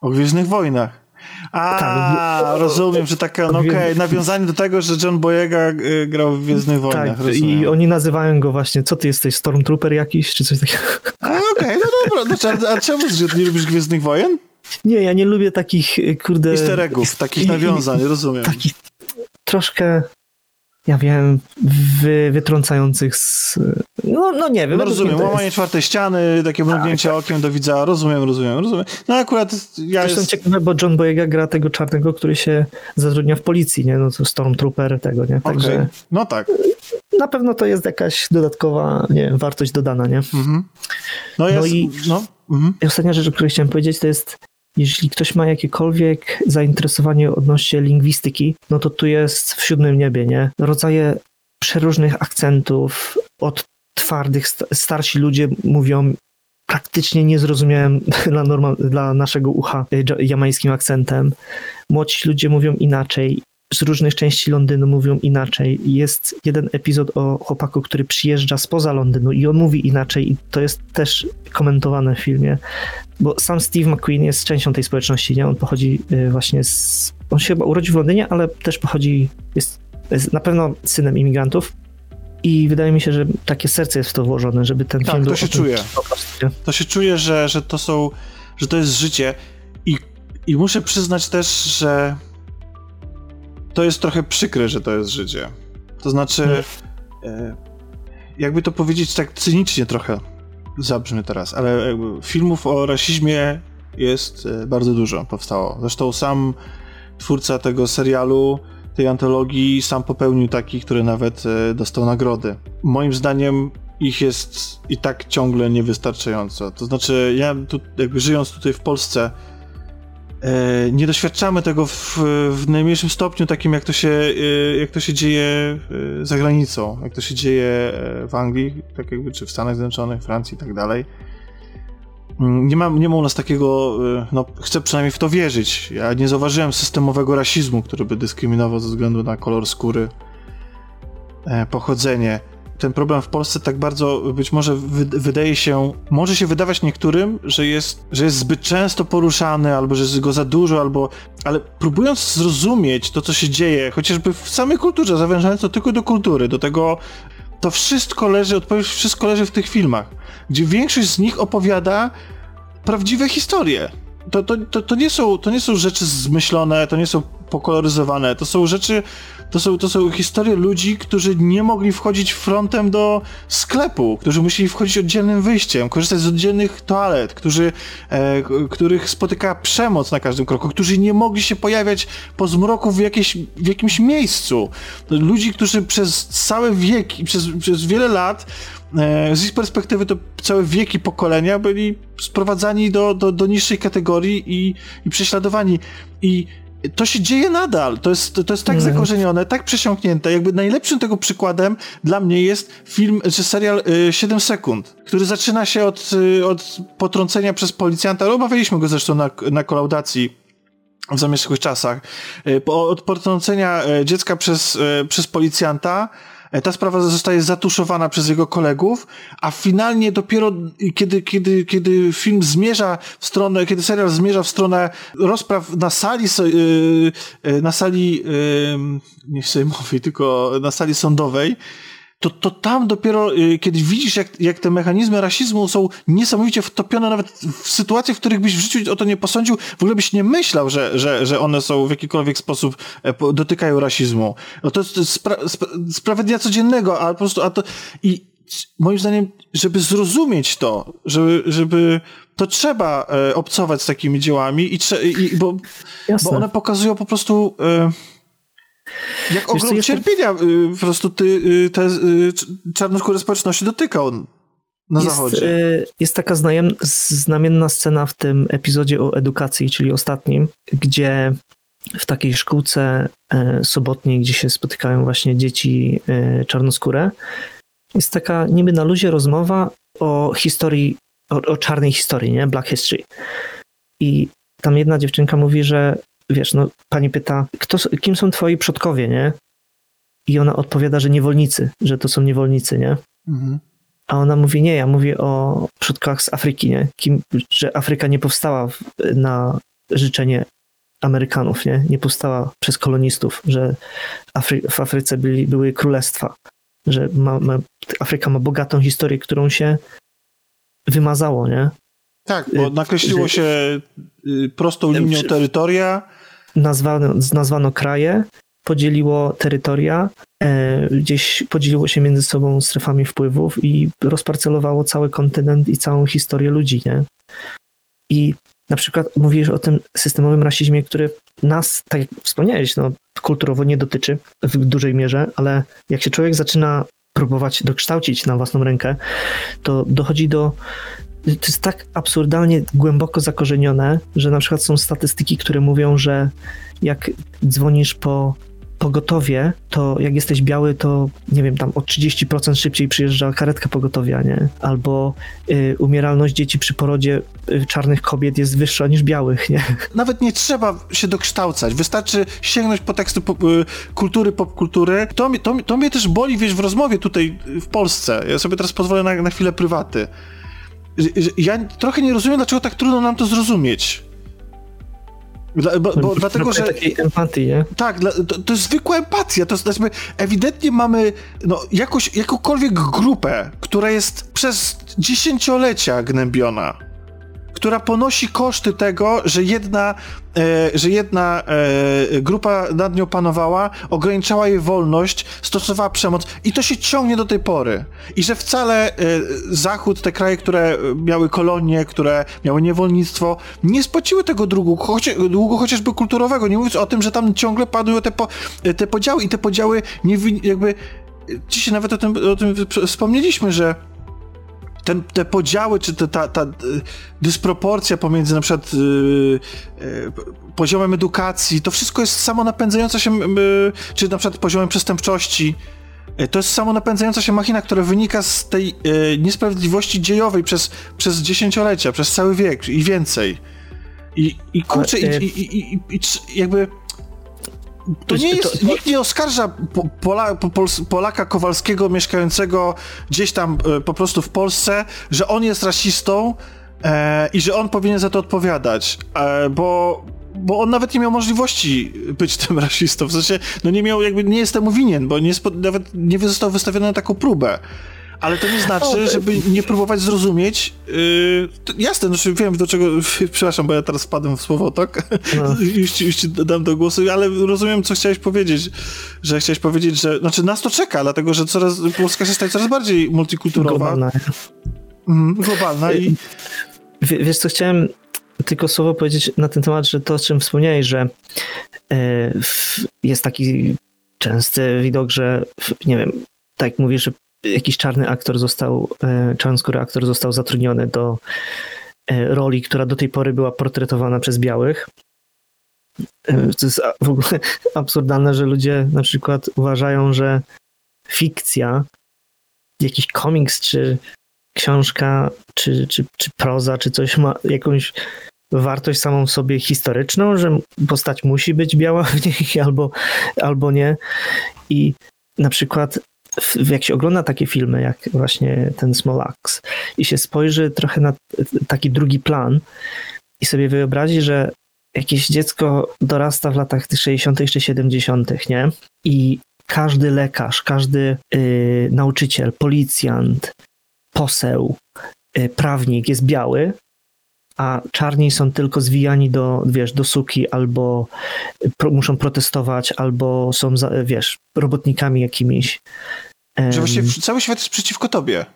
O Gwiezdnych Wojnach. A, tak, rozumiem, że takie, no okej, okay, nawiązanie do tego, że John Boyega y, grał w Gwiezdnych Wojnach. Tak, rozumiem. i oni nazywają go właśnie, co ty jesteś, Stormtrooper jakiś, czy coś takiego? Okej, okay, no dobra, no, a, a czemu nie lubisz Gwiezdnych Wojen? Nie, ja nie lubię takich, y, kurde... Easter eggów, takich nawiązań, rozumiem. Takich troszkę ja wiem, wy, wytrącających z... No, no nie wiem. No rozumiem, łamanie jest... czwartej ściany, takie mrugnięcie tak, tak. okiem do widza, rozumiem, rozumiem, rozumiem. No akurat ja Zresztą jest... ciekawe, bo John Boyega gra tego czarnego, który się zatrudnia w policji, nie? No to Stormtrooper tego, nie? Także... Okay. No tak. Na pewno to jest jakaś dodatkowa, nie wiem, wartość dodana, nie? Mhm. No, jest, no i no. Mhm. ostatnia rzecz, o której chciałem powiedzieć, to jest jeśli ktoś ma jakiekolwiek zainteresowanie odnośnie lingwistyki, no to tu jest w siódmym niebie, nie? Rodzaje przeróżnych akcentów, od twardych, starsi ludzie mówią praktycznie niezrozumiałym dla, normal, dla naszego ucha e, jamańskim akcentem. Młodzi ludzie mówią inaczej z różnych części Londynu mówią inaczej. Jest jeden epizod o chłopaku, który przyjeżdża spoza Londynu i on mówi inaczej i to jest też komentowane w filmie, bo sam Steve McQueen jest częścią tej społeczności, nie? On pochodzi y, właśnie z... On się chyba urodził w Londynie, ale też pochodzi, jest, jest na pewno synem imigrantów i wydaje mi się, że takie serce jest w to włożone, żeby ten tak, film... Tak, to się czuje. To się czuje, że, że to są, że to jest życie i, i muszę przyznać też, że to jest trochę przykre, że to jest życie. To znaczy, e, jakby to powiedzieć tak cynicznie trochę zabrzmi teraz, ale filmów o rasizmie jest e, bardzo dużo powstało. Zresztą sam twórca tego serialu, tej antologii, sam popełnił taki, który nawet e, dostał nagrody. Moim zdaniem ich jest i tak ciągle niewystarczająco. To znaczy, ja tu, jakby żyjąc tutaj w Polsce, nie doświadczamy tego w, w, najmniejszym stopniu takim, jak to, się, e, jak to się dzieje e, za granicą, jak to się dzieje w Anglii, tak jakby, czy w Stanach Zjednoczonych, Francji i tak dalej. mm, nie ma, nie ma u nas takiego, no chcę przynajmniej w to wierzyć. Ja nie zauważyłem systemowego rasizmu, który by dyskryminował ze względu na kolor skóry, e, pochodzenie ten problem w Polsce tak bardzo być może wydaje się, może się wydawać niektórym, że jest, że jest zbyt często poruszany, albo że jest go za dużo, albo, ale próbując zrozumieć to, co się dzieje, chociażby w samej kulturze, zawężając to tylko do kultury, do tego, to wszystko leży, odpowiedź wszystko leży w tych filmach, gdzie większość z nich opowiada prawdziwe historie. To, to, to, to, nie są, to nie są rzeczy zmyślone, to nie są pokoloryzowane, to są rzeczy, to są, to są historie ludzi, którzy nie mogli wchodzić frontem do sklepu, którzy musieli wchodzić oddzielnym wyjściem, korzystać z oddzielnych toalet, którzy, e, których spotyka przemoc na każdym kroku, którzy nie mogli się pojawiać po zmroku w, jakieś, w jakimś miejscu. Ludzi, którzy przez całe wieki, przez, przez wiele lat z ich perspektywy to całe wieki pokolenia byli sprowadzani do, do, do niższej kategorii i, i prześladowani. I to się dzieje nadal. To jest, to jest tak mm. zakorzenione, tak przesiąknięte. Jakby najlepszym tego przykładem dla mnie jest film, czy serial y, 7 sekund, który zaczyna się od, y, od potrącenia przez policjanta. Omawialiśmy go zresztą na, na kolaudacji w zamieszłych czasach. Y, od potrącenia dziecka przez, przez policjanta E, ta sprawa zostaje zatuszowana przez jego kolegów, a finalnie dopiero kiedy, kiedy, kiedy film zmierza w stronę, kiedy serial zmierza w stronę rozpraw na sali, e, e, na sali, nie sejmowej, tylko na sali sądowej, to, to tam dopiero, y, kiedy widzisz, jak, jak te mechanizmy rasizmu są niesamowicie wtopione nawet w sytuacje, w których byś w życiu o to nie posądził, w ogóle byś nie myślał, że, że, że one są w jakikolwiek sposób e, dotykają rasizmu. No to jest spra spra codziennego, a po prostu, a to, i moim zdaniem, żeby zrozumieć to, żeby, żeby to trzeba e, obcować z takimi dziełami i, i bo, bo one pokazują po prostu e, jak ogrom cierpienia y, po prostu ty, y, te y, czarnoskóre społeczności dotyka on na jest, zachodzie. Jest taka znamienna scena w tym epizodzie o edukacji, czyli ostatnim, gdzie w takiej szkółce sobotniej, gdzie się spotykają właśnie dzieci czarnoskóre, jest taka niby na luzie rozmowa o historii, o, o czarnej historii, nie? Black History. I tam jedna dziewczynka mówi, że wiesz, no pani pyta, kto, kim są twoi przodkowie, nie? I ona odpowiada, że niewolnicy, że to są niewolnicy, nie? Mhm. A ona mówi, nie, ja mówię o przodkach z Afryki, nie? Kim, że Afryka nie powstała w, na życzenie Amerykanów, nie? Nie powstała przez kolonistów, że Afry w Afryce byli, były królestwa, że ma, ma, Afryka ma bogatą historię, którą się wymazało, nie? Tak, bo y, nakreśliło się y, prostą linią terytoria. Nazwano, nazwano kraje, podzieliło terytoria, e, gdzieś podzieliło się między sobą strefami wpływów i rozparcelowało cały kontynent i całą historię ludzi, nie? I na przykład mówisz o tym systemowym rasizmie, który nas, tak jak wspomniałeś, no, kulturowo nie dotyczy w dużej mierze, ale jak się człowiek zaczyna próbować dokształcić na własną rękę, to dochodzi do to jest tak absurdalnie głęboko zakorzenione, że na przykład są statystyki, które mówią, że jak dzwonisz po pogotowie, to jak jesteś biały, to nie wiem, tam o 30% szybciej przyjeżdża karetka pogotowia, nie? Albo y, umieralność dzieci przy porodzie y, czarnych kobiet jest wyższa niż białych, nie? Nawet nie trzeba się dokształcać, wystarczy sięgnąć po teksty pop, y, kultury, popkultury. To, to, to mnie też boli, wiesz, w rozmowie tutaj w Polsce. Ja sobie teraz pozwolę na, na chwilę prywaty ja trochę nie rozumiem, dlaczego tak trudno nam to zrozumieć. Dla, bo, bo dlatego, że. takiej empatii, nie? Tak, dla, to, to, jest zwykła empatia. To jest, ewidentnie mamy no, jakoś, jakąkolwiek grupę, która jest przez dziesięciolecia gnębiona która ponosi koszty tego, że jedna, e, że jedna e, grupa nad nią panowała, ograniczała jej wolność, stosowała przemoc i to się ciągnie do tej pory. I że wcale e, Zachód, te kraje, które miały kolonie, które miały niewolnictwo, nie spłaciły tego długu, choć, długu chociażby kulturowego, nie mówiąc o tym, że tam ciągle padły te, po, te podziały i te podziały nie jakby dzisiaj nawet o tym, o tym wspomnieliśmy, że ten, te podziały, czy te, ta, ta y, dysproporcja pomiędzy na przykład y, y, poziomem edukacji, to wszystko jest samo napędzające się, y, czy na przykład poziomem przestępczości. E, to jest samo napędzająca się machina, która wynika z tej e, niesprawiedliwości dziejowej przez, przez dziesięciolecia, przez cały wiek i więcej. I, i kurczę, Ale, i, i, i, i, jakby to nie jest, to, nikt nie oskarża Pola, Polaka Kowalskiego mieszkającego gdzieś tam e, po prostu w Polsce, że on jest rasistą e, i że on powinien za to odpowiadać, e, bo, bo on nawet nie miał możliwości być tym rasistą, w sensie, no nie miał, jakby nie jest temu winien, bo nie, nawet nie został wystawiony na taką próbę. Ale to nie znaczy, żeby nie próbować zrozumieć. Yy, jasne, znaczy wiem do czego. Przepraszam, bo ja teraz wpadłem w słowotok. No. już, ci, już ci dam do głosu, ale rozumiem, co chciałeś powiedzieć. Że chciałeś powiedzieć, że. Znaczy, nas to czeka, dlatego że coraz, Polska się staje coraz bardziej multikulturowa. Globalna. Mhm, globalna i. W, wiesz, co chciałem tylko słowo powiedzieć na ten temat, że to, o czym wspomniałeś, że yy, jest taki częsty widok, że nie wiem, tak mówisz, że jakiś czarny aktor został, e, czarnoskóry aktor został zatrudniony do e, roli, która do tej pory była portretowana przez białych. E, to jest w ogóle absurdalne, że ludzie na przykład uważają, że fikcja, jakiś komiks, czy książka, czy, czy, czy proza, czy coś ma jakąś wartość samą w sobie historyczną, że postać musi być biała w niej albo, albo nie. I na przykład jak się ogląda takie filmy, jak właśnie ten Small Axe i się spojrzy trochę na taki drugi plan i sobie wyobrazi, że jakieś dziecko dorasta w latach 60. czy 70., nie? I każdy lekarz, każdy yy, nauczyciel, policjant, poseł, yy, prawnik jest biały, a czarni są tylko zwijani do, wiesz, do suki, albo pro, muszą protestować, albo są, wiesz, robotnikami jakimiś. Że właściwie cały świat jest przeciwko tobie.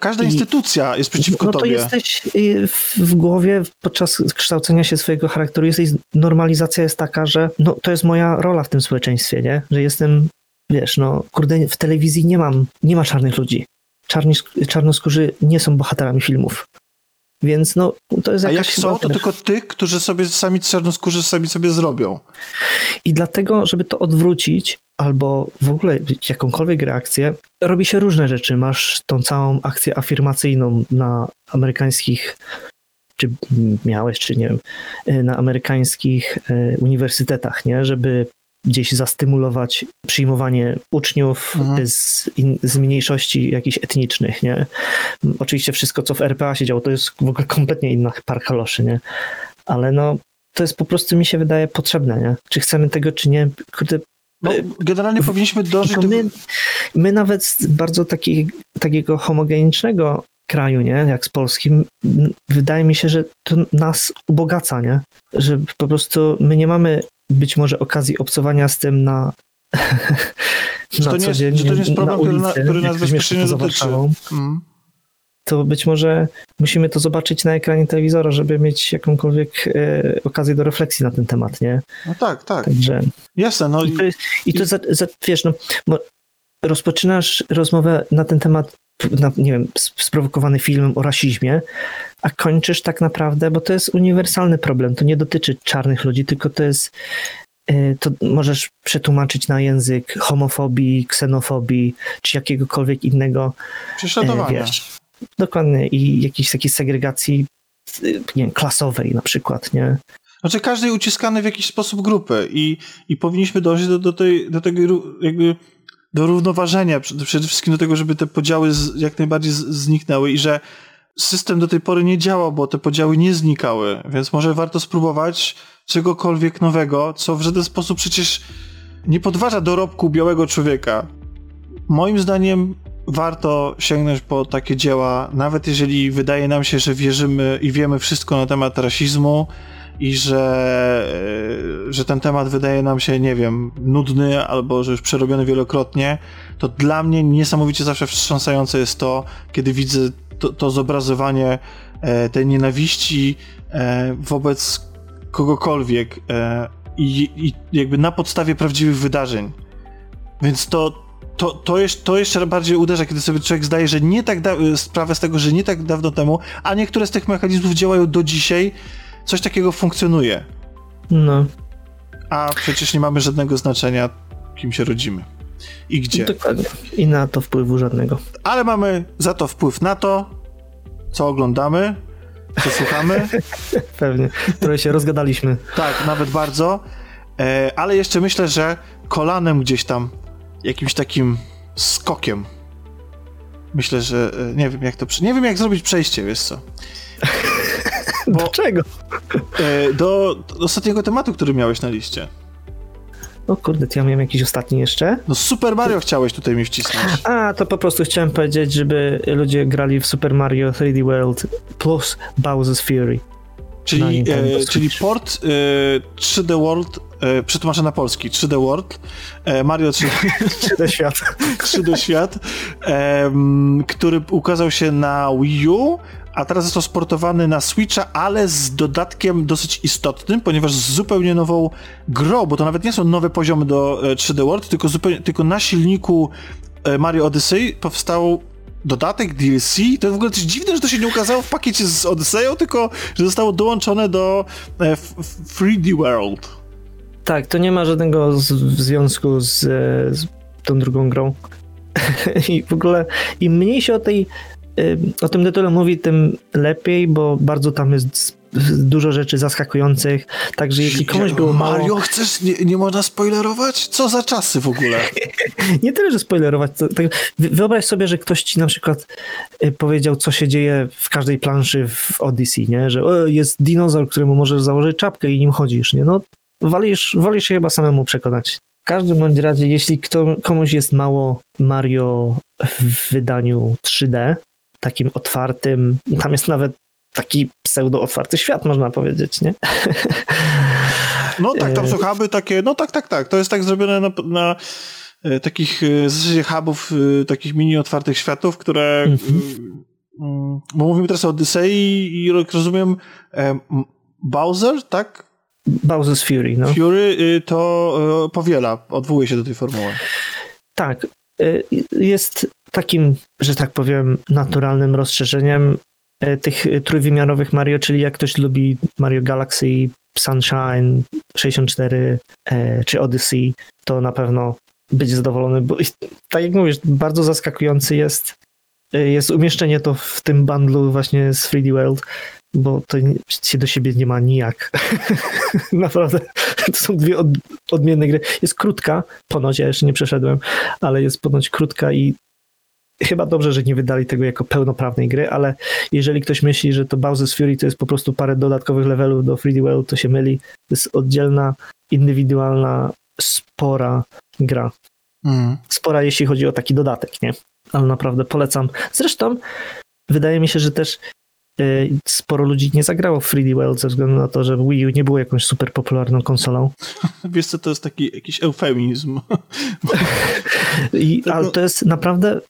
Każda instytucja jest przeciwko no to tobie. jesteś y, w głowie podczas kształcenia się swojego charakteru, jesteś, normalizacja jest taka, że no, to jest moja rola w tym społeczeństwie, nie? Że jestem, wiesz, no kurde, w telewizji nie mam, nie ma czarnych ludzi. Czarni, czarnoskórzy nie są bohaterami filmów. Więc no, to jest A jak są, to tylko tych, którzy sobie sami czarnoskórzy sami sobie zrobią. I dlatego, żeby to odwrócić, albo w ogóle jakąkolwiek reakcję, robi się różne rzeczy. Masz tą całą akcję afirmacyjną na amerykańskich, czy miałeś, czy nie wiem, na amerykańskich e, uniwersytetach, nie? Żeby gdzieś zastymulować przyjmowanie uczniów mhm. z, z mniejszości jakichś etnicznych, nie? Oczywiście wszystko, co w RPA się działo, to jest w ogóle kompletnie inna par kaloszy, nie? Ale no, to jest po prostu, mi się wydaje, potrzebne, nie? Czy chcemy tego, czy nie? Kurde, no, generalnie powinniśmy dążyć do... My, my nawet z bardzo taki, takiego homogenicznego kraju, nie, jak z polskim, wydaje mi się, że to nas ubogaca, nie? Że po prostu my nie mamy być może okazji obcowania z tym na, na to nie, co dzień, to nie jest problem, ulicy, który, który nas bezpośrednio dotyczy. Mm. To być może musimy to zobaczyć na ekranie telewizora, żeby mieć jakąkolwiek e, okazję do refleksji na ten temat, nie? No tak, tak. Także... Jasne, no i... To jest, i to za, za, wiesz, no, rozpoczynasz rozmowę na ten temat na, nie wiem, sprowokowany filmem o rasizmie, a kończysz tak naprawdę, bo to jest uniwersalny problem. To nie dotyczy czarnych ludzi, tylko to jest. E, to możesz przetłumaczyć na język homofobii, ksenofobii, czy jakiegokolwiek innego. E, Prześladowania. Wiesz, dokładnie. I jakiejś takiej segregacji nie wiem, klasowej na przykład, nie? Znaczy każdy uciskany w jakiś sposób grupy i, i powinniśmy dążyć do, do, tej, do tego jakby do równoważenia, przede wszystkim do tego, żeby te podziały jak najbardziej zniknęły i że system do tej pory nie działał, bo te podziały nie znikały, więc może warto spróbować czegokolwiek nowego, co w żaden sposób przecież nie podważa dorobku białego człowieka. Moim zdaniem warto sięgnąć po takie dzieła, nawet jeżeli wydaje nam się, że wierzymy i wiemy wszystko na temat rasizmu, i że, e, że ten temat wydaje nam się, nie wiem, nudny albo że już przerobiony wielokrotnie, to dla mnie niesamowicie zawsze wstrząsające jest to, kiedy widzę to, to zobrazowanie e, tej nienawiści e, wobec kogokolwiek i, i jakby na podstawie prawdziwych wydarzeń. Więc to, to, to, jest, to jeszcze bardziej uderza, kiedy sobie człowiek zdaje, że nie tak da- sprawę z tego, że nie tak dawno temu, a niektóre z tych mechanizmów działają do dzisiaj, coś takiego funkcjonuje. No. A przecież nie mamy żadnego znaczenia, kim się rodzimy. i gdzie. Dokładnie. I na to wpływu żadnego. Ale mamy za to wpływ na to, co oglądamy, co słuchamy. Pewnie. Trochę się rozgadaliśmy. Tak, nawet bardzo. E, ale jeszcze myślę, że kolanem gdzieś tam, jakimś takim skokiem. Myślę, że e, nie wiem jak to. Nie wiem jak zrobić przejście, wiesz co. Bo, Dlaczego? E, do, do ostatniego tematu, który miałeś na liście. O kurde, to ja miałem jakiś ostatni jeszcze? No Super Mario chciałeś tutaj mi wcisnąć. A, to po prostu chciałem powiedzieć, żeby ludzie grali w Super Mario 3D World plus Bowser's Fury. Czyli, e, czyli port e, 3D World, e, przetłumaczę na polski, 3D World, e, Mario 3, 3D Świat, 3D Świat, e, który ukazał się na Wii U, a teraz został sportowany na Switcha, ale z dodatkiem dosyć istotnym, ponieważ z zupełnie nową grą, bo to nawet nie są nowe poziomy do 3D World, tylko, zupełnie, tylko na silniku e, Mario Odyssey powstał dodatek DLC. To w ogóle coś dziwne, że to się nie ukazało w pakiecie z Odyseją, tylko że zostało dołączone do 3D e, World. Tak, to nie ma żadnego z, związku z, z tą drugą grą. I w ogóle im mniej się o tej o tym tytule mówi, tym lepiej, bo bardzo tam jest dużo rzeczy zaskakujących, także jeśli komuś było mało... Mario, chcesz? Nie, nie można spoilerować? Co za czasy w ogóle? nie tyle, że spoilerować. Tak, wyobraź sobie, że ktoś ci na przykład y, powiedział, co się dzieje w każdej planszy w Odyssey, nie? Że o, jest dinozaur, któremu możesz założyć czapkę i nim chodzisz, nie? No, walisz, walisz się chyba samemu przekonać. W każdym bądź razie, jeśli kto, komuś jest mało Mario w wydaniu 3D, takim otwartym, tam jest nawet taki pseudo-otwarty świat, można powiedzieć, nie? No tak, tam e, są huby takie, no tak, tak, tak, to jest tak zrobione na, na e, takich e, w zasadzie hubów, takich mini otwartych światów, które mm -hmm. bo mówimy teraz o Odyssey i jak rozumiem Bowser, tak? Bowser's Fury, no. Fury to powiela, odwołuje się do tej formuły. Tak, jest takim, że tak powiem, naturalnym rozszerzeniem e, tych trójwymiarowych Mario, czyli jak ktoś lubi Mario Galaxy, Sunshine 64 e, czy Odyssey, to na pewno być zadowolony, bo tak jak mówisz, bardzo zaskakujący jest e, jest umieszczenie to w tym bundlu właśnie z 3D World, bo to się do siebie nie ma nijak. Naprawdę, to są dwie od, odmienne gry. Jest krótka, ponoć, ja jeszcze nie przeszedłem, ale jest ponoć krótka i chyba dobrze, że nie wydali tego jako pełnoprawnej gry, ale jeżeli ktoś myśli, że to Bowser's Fury to jest po prostu parę dodatkowych levelów do 3D World, to się myli. To jest oddzielna, indywidualna, spora gra. Mm. Spora, jeśli chodzi o taki dodatek, nie? Ale naprawdę polecam. Zresztą wydaje mi się, że też y, sporo ludzi nie zagrało w 3D World ze względu na to, że Wii U nie było jakąś super popularną konsolą. Wiesz co, to jest taki jakiś eufemizm. I, ale to jest naprawdę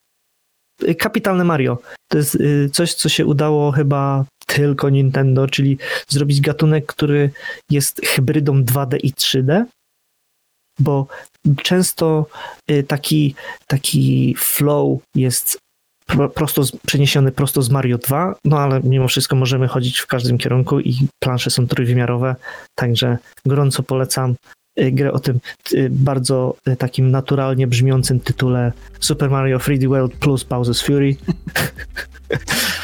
kapitalne Mario. To jest y, coś, co się udało chyba tylko Nintendo, czyli zrobić gatunek, który jest hybrydą 2D i 3D, bo często y, taki, taki flow jest prosto przeniesiony prosto z Mario 2, no ale mimo wszystko możemy chodzić w każdym kierunku i plansze są trójwymiarowe, także gorąco polecam. Y, grę o tym y, bardzo y, takim naturalnie brzmiącym tytule Super Mario 3D World plus Bowser's Fury.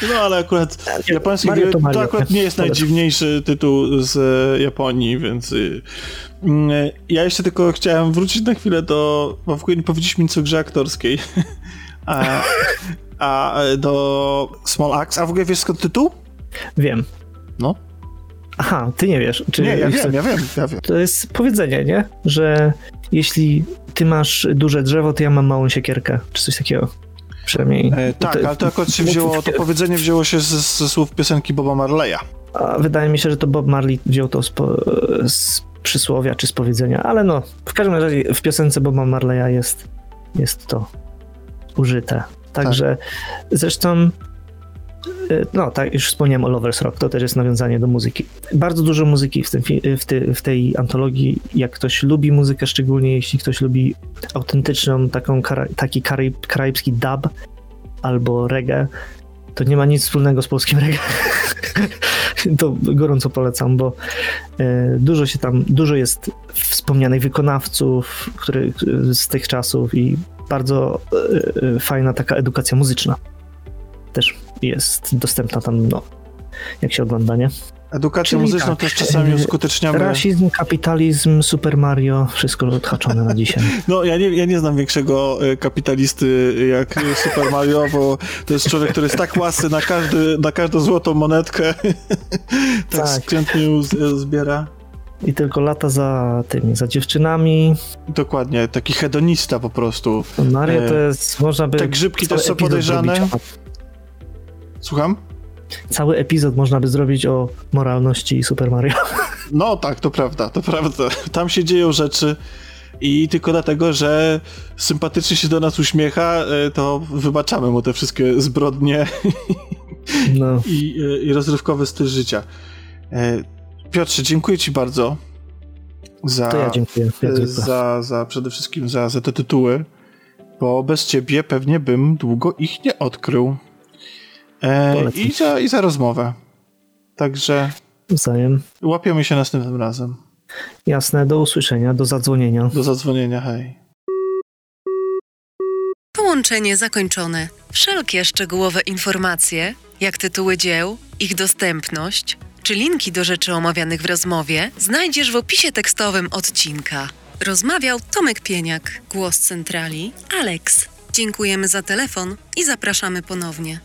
No ale akurat japoński Mario to, Mario. to akurat nie jest najdziwniejszy tytuł z Japonii, więc mm, ja jeszcze tylko chciałem wrócić na chwilę do, bo w ogóle nie powiedzieliśmy nic o grze aktorskiej, a, a do Small Axe, a w ogóle wiesz skąd tytuł? Wiem. No. Aha, ty nie wiesz. Czy nie, ja wiem, ja wiem, ja wiem. To jest powiedzenie, nie? Że jeśli ty masz duże drzewo, to ja mam małą siekierkę, czy coś takiego. Przynajmniej. E, tak, to, ale to akurat się wzięło, to powiedzenie wzięło się ze, ze słów piosenki Boba Marleya. A wydaje mi się, że to Bob Marley wziął to z, po, z przysłowia czy z powiedzenia, ale no, w każdym razie w piosence Boba Marleya jest, jest to użyte. Także tak. zresztą no tak, już wspomniałem o Lovers Rock, to też jest nawiązanie do muzyki. Bardzo dużo muzyki w, tym, w, w tej antologii. Jak ktoś lubi muzykę, szczególnie jeśli ktoś lubi autentyczną, taką, taki karaib, karaibski dub albo reggae, to nie ma nic wspólnego z polskim reggae. to gorąco polecam, bo e, dużo się tam, dużo jest wspomnianych wykonawców który, z tych czasów i bardzo e, fajna taka edukacja muzyczna też jest dostępna tam, no, jak się ogląda, nie? Edukację Czyli muzyczną tak, też czasami e, uskuteczniamy. Rasizm, kapitalizm, Super Mario, wszystko odhaczone na dzisiaj. No, ja nie, ja nie znam większego e, kapitalisty jak Super Mario, bo to jest człowiek, który jest tak łasy na, każdy, na każdą złotą monetkę, tak, tak. skrzętnie zbiera. I tylko lata za tymi, za dziewczynami. Dokładnie, taki hedonista po prostu. Mario to e, jest, można by... Te grzybki też są podejrzane. Słucham? Cały epizod można by zrobić o moralności Super Mario. No tak, to prawda, to prawda. Tam się dzieją rzeczy i tylko dlatego, że sympatycznie się do nas uśmiecha, e, to wybaczamy mu te wszystkie zbrodnie no. i, e, i rozrywkowy styl życia. E, Piotrze, dziękuję ci bardzo za, to ja dziękuję. Za, za przede wszystkim za, za te tytuły, bo bez ciebie pewnie bym długo ich nie odkrył. E, i, za, I za rozmowę. Także. Wzajem. Łapiemy się następnym razem. Jasne, do usłyszenia, do zadzwonienia. Do zadzwonienia, hej. Połączenie zakończone. Wszelkie szczegółowe informacje, jak tytuły dzieł, ich dostępność, czy linki do rzeczy omawianych w rozmowie, znajdziesz w opisie tekstowym odcinka. Rozmawiał Tomek Pieniak, głos centrali, Alex. Dziękujemy za telefon i zapraszamy ponownie.